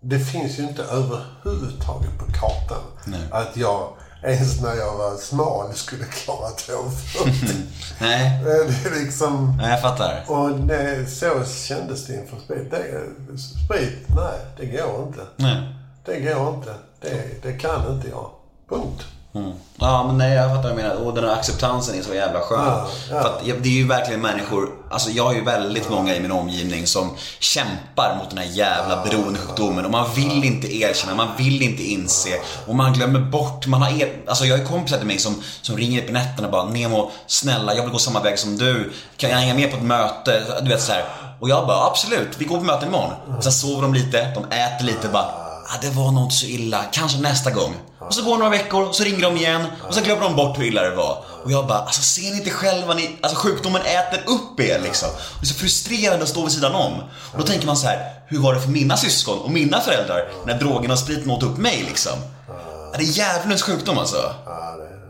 Det finns ju inte överhuvudtaget på kartan att jag ens när jag var smal skulle klara 2,40. Nej, det är liksom... nej, jag fattar. Och det, så kändes det inför sprit. Det, sprit, nej, det går inte. Nej. Det går inte. Det, det kan inte jag. Punkt. Mm. Ja, men nej, jag fattar vad du menar. Och den här acceptansen är så jävla skön. Ja, ja. För att det är ju verkligen människor, alltså jag har ju väldigt många i min omgivning som kämpar mot den här jävla beroendesjukdomen. Och man vill inte erkänna, man vill inte inse. Och man glömmer bort, man har er, alltså jag har kompisar till mig som, som ringer på nätterna och bara Nemo, snälla jag vill gå samma väg som du. Kan jag hänga med på ett möte? Du vet så här. Och jag bara absolut, vi går på möte imorgon. Sen sover de lite, de äter lite bara ah, det var nog inte så illa, kanske nästa gång. Och så går några veckor, och så ringer de igen och så glömmer de bort hur illa det var. Och jag bara, alltså ser ni inte själva, ni, alltså sjukdomen äter upp er liksom. Och det är så frustrerande att stå vid sidan om. Och då tänker man så här, hur var det för mina syskon och mina föräldrar när drogen och spriten åt upp mig liksom? Ja, Det är djävulens sjukdom alltså. Ja, det är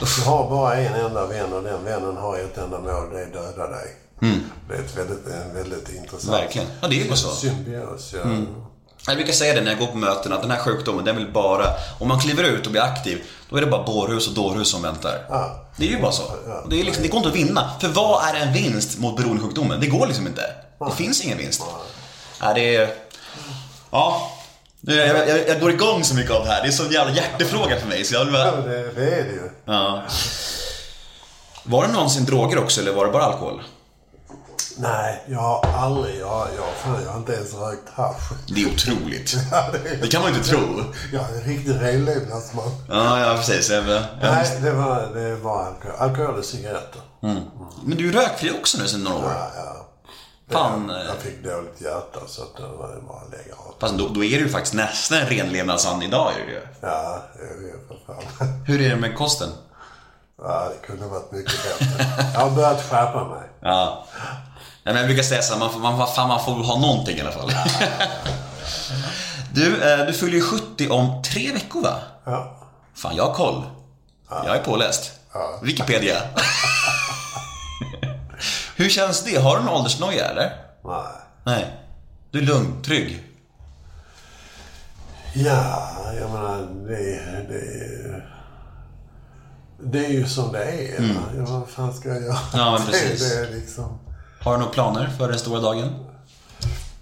det. Du har bara en enda vän och den vännen har ett enda mål. Det är döda dig. Det är ett väldigt, en väldigt intressant Verkligen. Ja, det är ju så. symbios. Ja. Jag brukar säga det när jag går på möten att den här sjukdomen, den vill bara, om man kliver ut och blir aktiv, då är det bara bårhus och dårhus som väntar. Ja. Det är ju bara så. Det, är liksom, det går inte att vinna. För vad är en vinst mot beroendesjukdomen? Det går liksom inte. Det finns ingen vinst. Ja, det är... Ja. Jag, jag, jag går igång så mycket av det här. Det är en sån jävla hjärtefråga för mig. Så jag vill bara... det, det är det ju. ja. Var det någonsin droger också eller var det bara alkohol? Nej, jag har aldrig, jag, jag, jag har inte ens rökt hasch. Det är otroligt. Ja, det, Det kan man inte tro. jag är en riktig renlevnadsman. Ja, ja precis. Jag, jag, Nej, det var, det var alkohol, alkohol och cigaretter. Men du är rökfri också nu sedan några år. Ja, ja. Fan. Jag, eh, jag fick dåligt hjärta så att det var bara att lägga av. Fast då, då är du ju faktiskt nästan en renlevnadsand idag. Är det ju. Ja, det är det för fan. Hur är det med kosten? Ja, det kunde varit mycket bättre. Jag har börjat skärpa mig. Ja. Men jag brukar säga så här, man, får- man, fan, man får ha någonting i alla fall. Du, eh, du fyller ju 70 om tre veckor va? Ja. Fan, jag har koll. Jag är påläst. Wikipedia. Hur känns det? Har du någon åldersnoja eller? Nej. Nej. Du är lugn, trygg. Ja, jag menar det, det, det är ju som det är. va? Ja, vad fan ska jag göra? Mm. Ja, men precis. Det, det är liksom... Har du några planer för den stora dagen?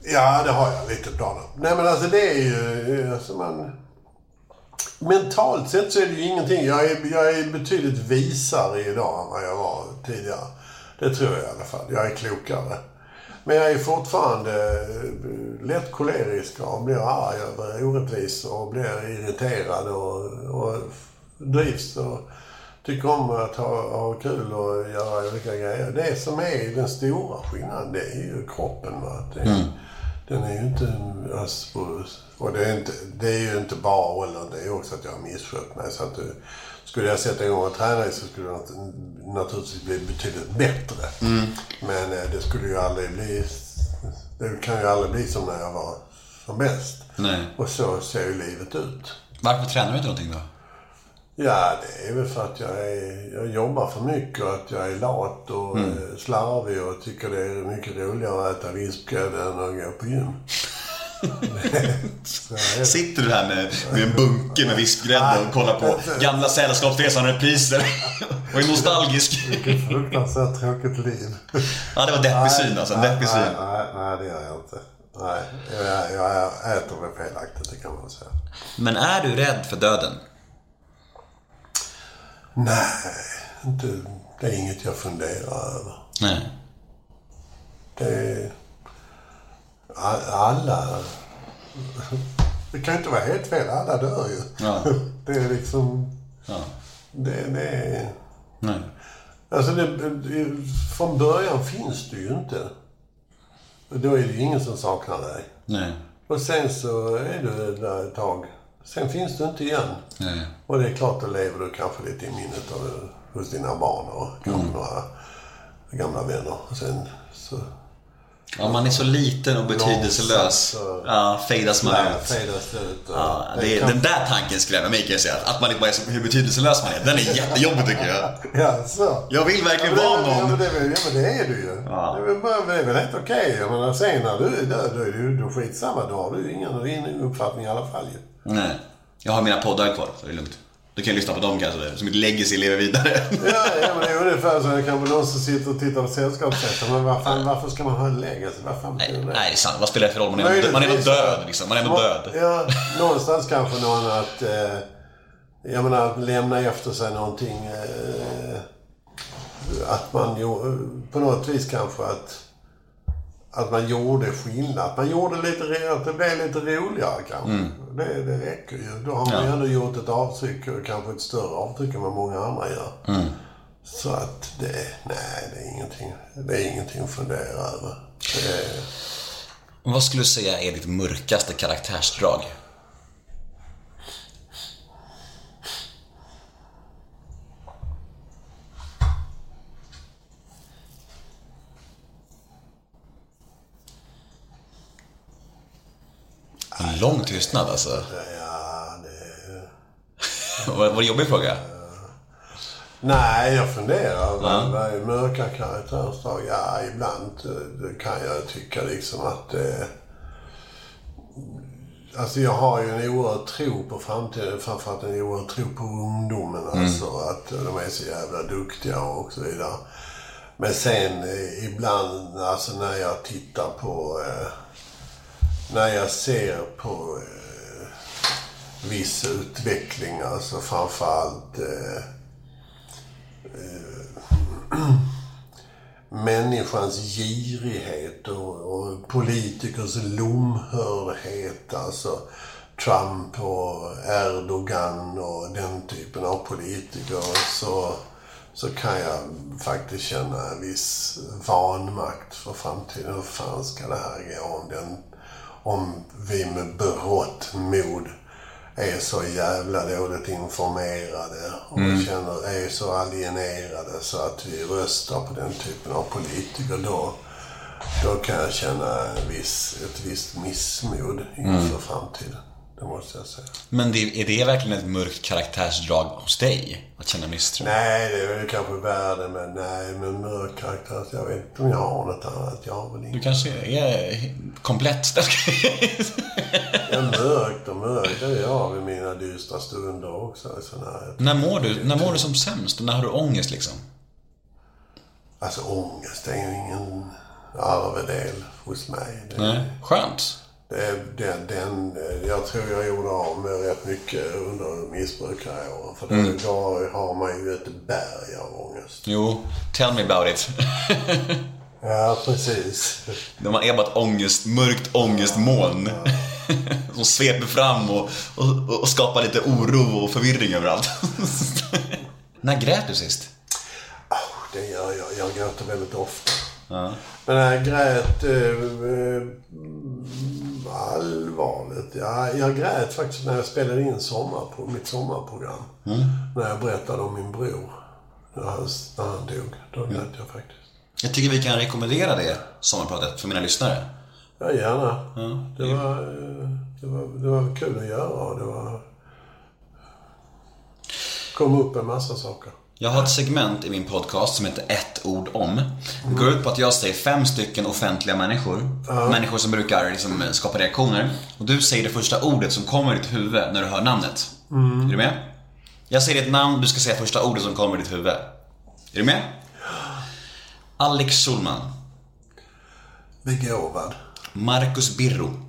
Ja, det har jag lite planer. Nej, men alltså det är ju... Alltså man, mentalt sett så är det ju ingenting. Jag är, jag är betydligt visare idag än vad jag var tidigare. Det tror jag i alla fall. Jag är klokare. Men jag är fortfarande eh, lätt kolerisk och blir arg över orättvisor och blir irriterad och, och drivs och tycker om att ha, ha kul och göra olika grejer. Det som är den stora skillnaden, det är ju kroppen. Va? Det, Den är ju inte... Alltså, och det är, inte, det är ju inte bara åldern, det är också att jag har misskött mig. Så att, du- skulle jag sätta igång och träna så skulle det nat- naturligtvis bli betydligt bättre. Men eh, det skulle ju aldrig bli... Det kan ju aldrig bli som när jag var som bäst. Nej. Och så ser ju livet ut. Varför tränar du inte någonting då? Ja, det är väl för att jag, är, jag jobbar för mycket och att jag är lat och Mm. eh, slarvig och tycker det är mycket roligare att äta vispgrädde än att gå på gym. Sitter du här med, med en bunke med vispgrädde och kollar på gamla Sällskapsresan-repriser och är nostalgisk? Vilket fruktansvärt tråkigt liv. Ja, det var deppig syn alltså. Deppig nej, syn. nej, nej, det gör jag inte. Nej, jag, jag äter väl felaktigt, det kan man säga. Men är du rädd för döden? Nej, inte, det är inget jag funderar över. Nej. Det Alla... Det kan inte vara helt fel, alla dör ju. Ja. Det är liksom... Ja. Det, det är... Nej. Alltså det, det, från början finns du ju inte. Då är det ju ingen som saknar dig. Nej. Och sen så är du där ett tag. Sen finns du inte igen. Nej. Och det är klart, då lever du kanske lite i minnet av, hos dina barn och kanske några gamla vänner. Och sen så... Ja, man är så liten och betydelselös. Ja, fejdas man Nej, ut. fejdas ut. Ja, det kan- den där tanken skrämmer mig kan jag säga. Att man bara är så, hur betydelselös man är. Den är jättejobbig tycker jag. Ja, så. Jag vill verkligen Ja, vara det, ja, men någon. det, ja, men det är du ju. Ja. Det, är det är väl helt okej. Jag menar, sen när du är död, då är ju då skitsamma. Då har du ingen, ingen uppfattning i alla fall ju. Nej. Jag har mina poddar kvar, så det är lugnt. Du kan lyssna på dem kanske, som ett legacy lever vidare. Ja, ja men det är ungefär så. Det kan vara någon som sitter och tittar på Sällskapsresan. Men vad fan, varför ska man ha en legacy? Vad fan Nej, det? nej, det är sant. Vad spelar det för roll? Man är, man är ändå Möjligtvis, död liksom. Man är ändå död. Ja, någonstans kanske någon att... Eh, jag menar, att lämna efter sig någonting. Eh, att man på något vis kanske att... Att man gjorde skillnad. Att man gjorde lite... Att det blev lite roligare kanske. Det, det räcker ju. Då har man ju. Ja. ändå gjort ett avtryck. Och kanske ett större avtryck än vad många andra gör. Mm. Så att det... Nej, det är ingenting. Det är ingenting att fundera över. Är, Vad skulle du säga är ditt mörkaste karaktärsdrag? En lång tystnad alltså. ja, det... Var var det jobbig fråga? Nej, jag funderar. Vad vad är mörka karaktärsdrag? Ja, ibland eh, kan jag tycka liksom att... Eh, alltså jag har ju en oerhörd tro på framtiden. Framförallt en oerhörd tro på ungdomen. Alltså att de är så jävla duktiga och så vidare. Men sen eh, ibland, alltså när jag tittar på... Eh, när jag ser på eh, viss utveckling, alltså framförallt eh, eh, människans girighet och, och politikers lomhördhet. Alltså Trump och Erdogan och den typen av politiker. Så, så kan jag faktiskt känna en viss vanmakt för framtiden. Hur fan ska det här gå om, den, om vi med berått mod är så jävla dåligt informerade och känner, är så alienerade så att vi röstar på den typen av politiker. Då, då kan jag känna en viss, ett visst missmod inför framtiden. Det måste jag säga. Men det, är det verkligen ett mörkt karaktärsdrag hos dig? Att känna misstro? Nej, det är väl kanske värde men nej, men mörk karaktär. Jag vet inte om jag har något annat. Jag har väl Du inget. kanske är komplett är mörkt och mörkt. Det är jag vid mina dystra stunder också. Sån här, När mår du, när mår du som sämst? När har du ångest liksom? alltså ångest är ju ingen arvedel hos mig. Det, Nej. Skönt. Är den, den, jag tror jag gjorde av med rätt mycket under missbrukaråren. För Mm. då, har man ju ett berg av ångest. Jo, tell me about it. Ja, precis. När är bara ett ångest, mörkt ångestmoln. Som sveper fram och, och, och skapar lite oro och förvirring överallt. När grät du sist? Det gör jag. Jag gråter väldigt ofta. Men jag grät eh, eh, allvarligt. Ja, jag grät faktiskt när jag spelade in sommar på mitt sommarprogram. När jag berättade om min bror. När han, när han dog. Då grät jag faktiskt. Jag tycker vi kan rekommendera det sommarpratet för mina lyssnare. Ja, gärna. Det, var, eh, det, var, det var kul att göra och det var... kom upp en massa saker. Jag har ett segment i min podcast som heter ett ord om. Det går ut på att jag säger fem stycken offentliga människor. Människor som brukar liksom skapa reaktioner. Och du säger det första ordet som kommer i ditt huvud när du hör namnet. Är du med? Jag säger ditt namn, du ska säga första ordet som kommer i ditt huvud. Är du med? Alex Schulman. Begåvad. Marcus Birro.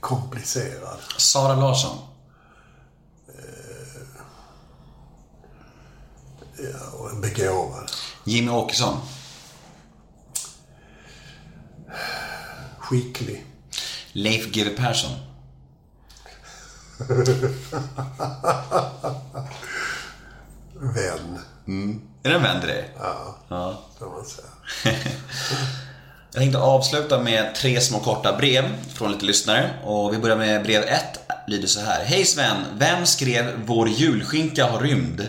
Komplicerad. Sara Larsson. Ja, och begåvad. Jimmy Åkesson. Skicklig. Leif GW Persson. Vän. Är det en vän till dig? Ja, kan man säga. Jag tänkte avsluta med tre små korta brev från lite lyssnare. Och vi börjar med brev ett. Lyder så här. Hej Sven! Vem skrev Vår julskinka har rymd?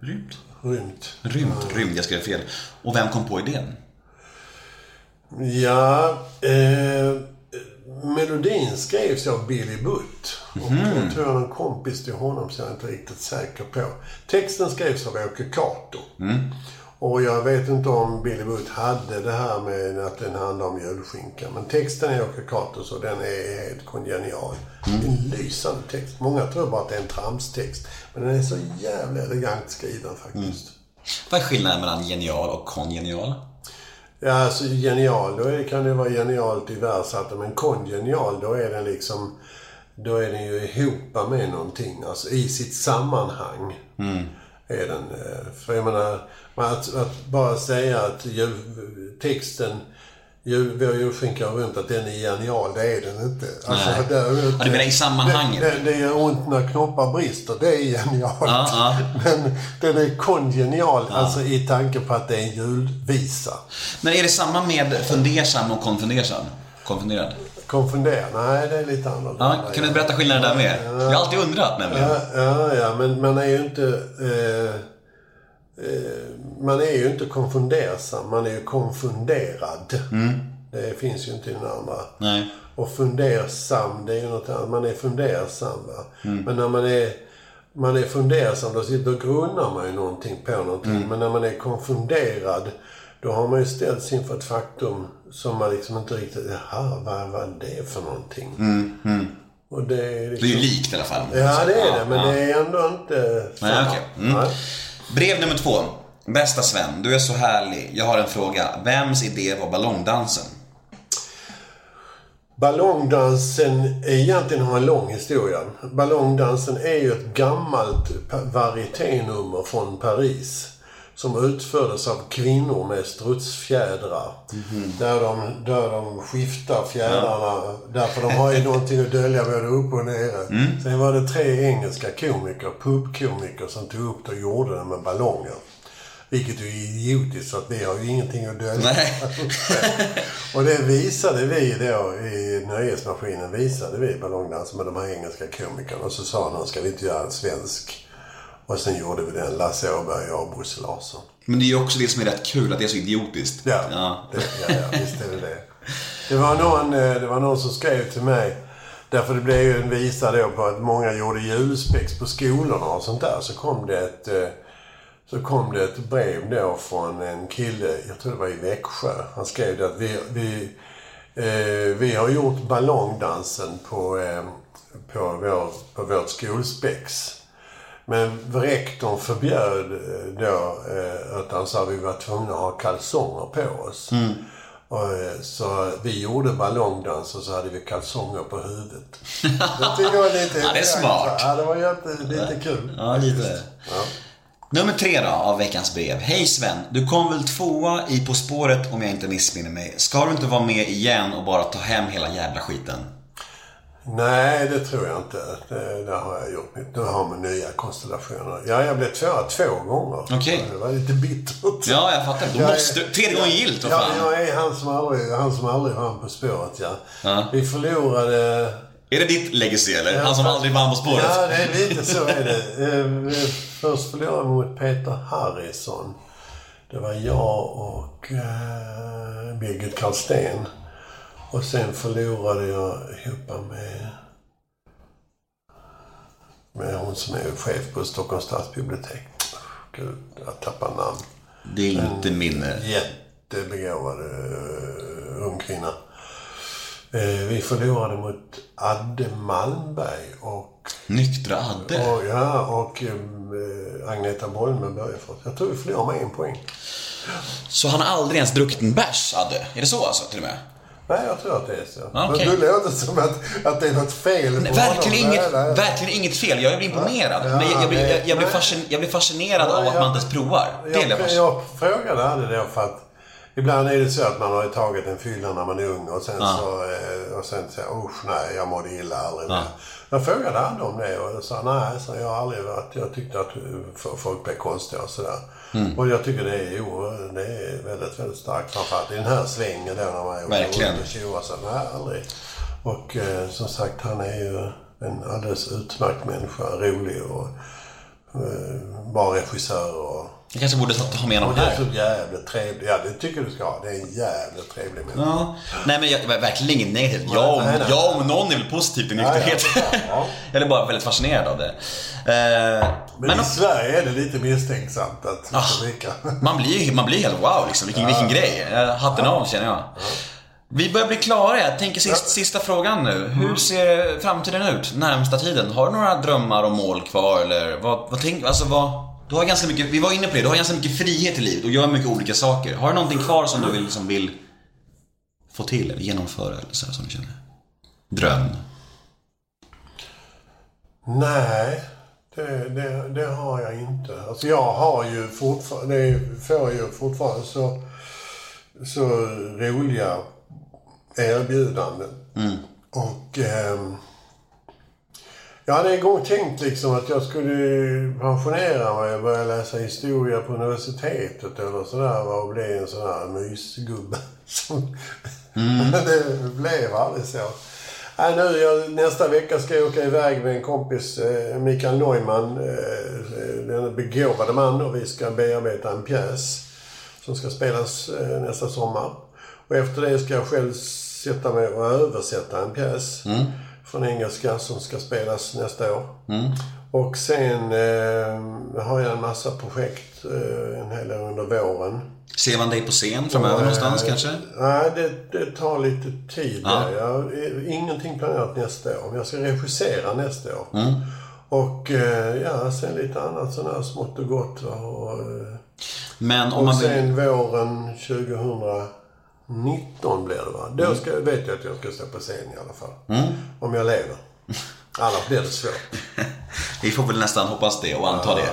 Rymd? Rymt. Rymd, rymd, jag skrev fel. Och vem kom på idén? Ja, eh, melodin skrevs av Billy Butt. Och jag tror jag en kompis till honom som jag inte är riktigt säker på. Texten skrevs av Åke Cato. Och jag vet inte om Billy Butt hade det här med att den handlar om julskinka. Men texten är Åke Catos och den är helt kongenial. Är en lysande text. Många tror bara att det är en tramstext. Men den är så jävla elegant skriven faktiskt. Vad är skillnaden mellan genial och kongenial? Ja, alltså genial, då kan det vara genialt i världsarten. Men kongenial, då är den liksom... Då är den ju ihop med någonting. Alltså i sitt sammanhang. Är den. eh, För jag menar, att, att bara säga att ju, texten ju, vår julskinka har runt att den är genial, det är den inte. Alltså, Nej. däremot, Ja, du menar i sammanhanget? Det, det, det gör ont när knoppar brister, det är genialt. Ja, ja. Men den är kongenial, alltså i tanke på att det är en julvisa. Men är det samma med fundersam och konfundersam? Konfunderad? Konfundera? Nej, det är lite annorlunda. Ja, kan du berätta skillnaden där med? Jag har alltid undrat nämligen. Ja, ja, ja, men man är ju inte... Eh, eh, man är ju inte konfundersam, man är ju konfunderad. Det finns ju inte i den andra. Nej. Och fundersam, det är ju något annat. Man är fundersam, va. Men när man är, man är fundersam, då, sitter- då grunnar man ju någonting på någonting. Men när man är konfunderad, då har man ju ställts inför ett faktum som man liksom inte riktigt... Jaha, vad var det för någonting? Och det är Det är liksom... ju likt i alla fall. Ja, det är det. Men ja. det är ändå inte samma. Nej, okej. Mm. Brev nummer två. Bästa Sven, du är så härlig. Jag har en fråga. Vems idé var ballongdansen? Ballongdansen egentligen har en lång historia. Ballongdansen är ju ett gammalt varieténummer från Paris. Som utfördes av kvinnor med strutsfjädrar. Där, de, där de skiftar fjädrarna. Därför de har ju någonting att dölja både upp och nere. Sen var det tre engelska komiker, pubkomiker, som tog upp det och gjorde det med ballonger. Vilket är idiotiskt för att vi har ju ingenting att dölja. Och det visade vi då i Nöjesmaskinen, visade vi ballongdans med de här engelska komikerna. Och så sa någon, ska vi inte göra en svensk? Och sen gjorde vi den, Lasse Åberg, jag och Bosse Larsson. Men det är ju också det som är rätt kul, att det är så idiotiskt. Ja, Ja. Det, ja, ja visst är det det. Det var, någon, eh, det var någon som skrev till mig, därför det blev ju en visa då på att många gjorde julspex på skolorna och sånt där. Så kom det ett, eh, så kom det ett brev då från en kille, jag tror det var i Växjö. Han skrev det att vi, vi, eh, vi har gjort ballongdansen på, eh, på, vår, på vårt skolspex. Men rektorn förbjöd eh, då, eh, att han sa vi var tvungna att ha kalsonger på oss. Och, eh, så vi gjorde ballongdans och så hade vi kalsonger på huvudet. Det tycker jag var lite... Ja, det är smart. Ja, det var jätte, lite kul. Ja, lite. Nummer tre då, av veckans brev. Hej Sven, du kom väl tvåa i På spåret om jag inte missminner mig. Ska du inte vara med igen och bara ta hem hela jävla skiten? Nej, det tror jag inte. Det, det har jag gjort. Nu har med nya konstellationer. Ja, jag blev tvåa två gånger. Okej. Det var lite bittert. Ja, jag fattar. Jag är- måste... Tredje gången gillt, Ja, fan. jag är han som aldrig, han som aldrig vann På spåret, ja. Ja. Vi förlorade... Är det ditt legacy eller? Han som aldrig vann På spåret? Ja, det är lite så är det. Eh, vi Först förlorade vi mot Peter Harrison. Det var jag och eh, Birgit Karlsten. Och sen förlorade jag ihop med, med hon som är chef på Stockholms stadsbibliotek. Gud, jag tappar namn. Det är inte minne. Jättebegåvad uh, ung kvinna. Eh, vi förlorade mot Adde Malmberg och, Nyktra Adde. och, ja, och eh, Agneta Bolme Börjefors. Jag tror vi förlorade med en poäng. Så han har aldrig ens druckit en bärs, Adde? Är det så alltså, till och med? Nej, jag tror att det är så. Ja, okej. Men det låter som att, att det är något fel på Nej, verkligen, honom. inget, Nej, nej. verkligen inget fel. Jag blir imponerad. Ja, men jag, jag, blir, jag, jag, blir fascin, jag blir fascinerad av Ja, att man inte ens provar. Det jag, jag, jag frågade Adde då för att ibland är det så att man har tagit en fylla när man är ung och sen Ja. så, eh, och sen så usch nej, jag mådde illa aldrig mer. Jag frågade Adde om det och sa nej, så jag har aldrig varit, jag tyckte att eh, folk blev konstiga och sådär. Mm. Och jag tycker det är, jo, det är väldigt, väldigt starkt. Framförallt i den här svängen då när man är Verkligen. och tjoar sig. Nej, aldrig. Och eh, som sagt, han är ju en alldeles utmärkt människa. Rolig och eh, bra regissör och Jag kanske borde ha med honom här. dessutom jävligt trevlig. Ja, det tycker du ska ha. Det är en jävligt trevlig människa. Ja. Nej men jag, verkligen inget negativt. Jag, om, Nej, nej. jag om någon är väl positiv till Ja, ja, nykterhet. ja, ja. jag är bara väldigt fascinerad av det. Eh, Men, men i Sverige är det lite misstänksamt att Ah. dricka. man blir, man blir helt wow liksom. Vilken, vilken grej. Hatten av känner jag. Vi börjar bli klara. Jag tänker sist, sista frågan nu. Hur ser framtiden ut närmsta tiden? Har du några drömmar och mål kvar eller vad, vad tänk, alltså vad, du har ganska mycket, vi var inne på det, du har ganska mycket frihet i livet och gör mycket olika saker. Har du någonting kvar som du vill, liksom vill få till eller genomföra eller så här, som du känner? Dröm? Nej, det, det, det har jag inte. Alltså jag har ju fortfarande, det får ju fortfarande så, så roliga erbjudanden. Och ehm, jag hade en gång tänkt liksom att jag skulle pensionera mig och börja läsa historia på universitetet eller sådär och bli en sån här mysgubbe. Som- Men det blev aldrig så. Nej, nu, jag, nästa vecka ska jag åka iväg med en kompis, eh, Mikael Neumann, eh, den begåvade man och vi ska bearbeta en pjäs som ska spelas eh, nästa sommar. Och efter det ska jag själv sätta mig och översätta en pjäs från engelska som ska spelas nästa år. Och sen eh, har jag en massa projekt, eh, en hel del under våren. Ser man dig på scen framöver Och, någonstans eh, kanske? Nej, det, det tar lite tid. Ja. där. Jag ingenting planerat nästa år. Jag ska regissera nästa år. Mm. Och eh, ja, sen lite annat sånt här smått och gott. Och, eh, Men om och man sen våren 19 blir det va? Mm. Då ska, vet jag att jag ska stå på scen i alla fall. Om jag lever. Annars blir det svårt. Vi får väl nästan hoppas det och anta det.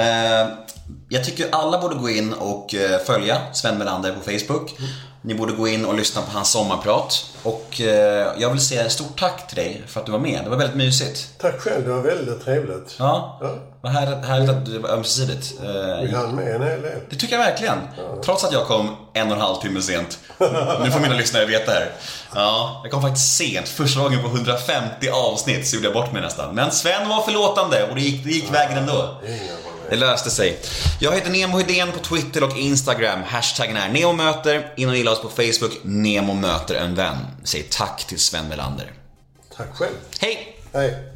Eh, jag tycker alla borde gå in och eh, följa Sven Melander på Facebook. Ni borde gå in och lyssna på hans sommarprat. Och eh, jag vill säga stort tack till dig för att du var med. Det var väldigt mysigt. Tack själv, det var väldigt trevligt. Ja, Ja. vad härligt, härligt att det var ömsesidigt. Eh, Vi hann med en hel del. Det tycker jag verkligen. Trots att jag kom en och en halv timme sent. Nu får mina lyssnare veta här. Ja, jag kom faktiskt sent. Första gången på 150 avsnitt så gjorde jag bort mig nästan. Men Sven var förlåtande och det gick, det gick vägen ändå. Det löste sig. Jag heter Nemo Hedén på Twitter och Instagram. Hashtaggen är NEMOMÖTER. In och gilla oss på Facebook. Nemo möter en vän. Säg tack till Sven Melander. Tack själv. Hej! Hej.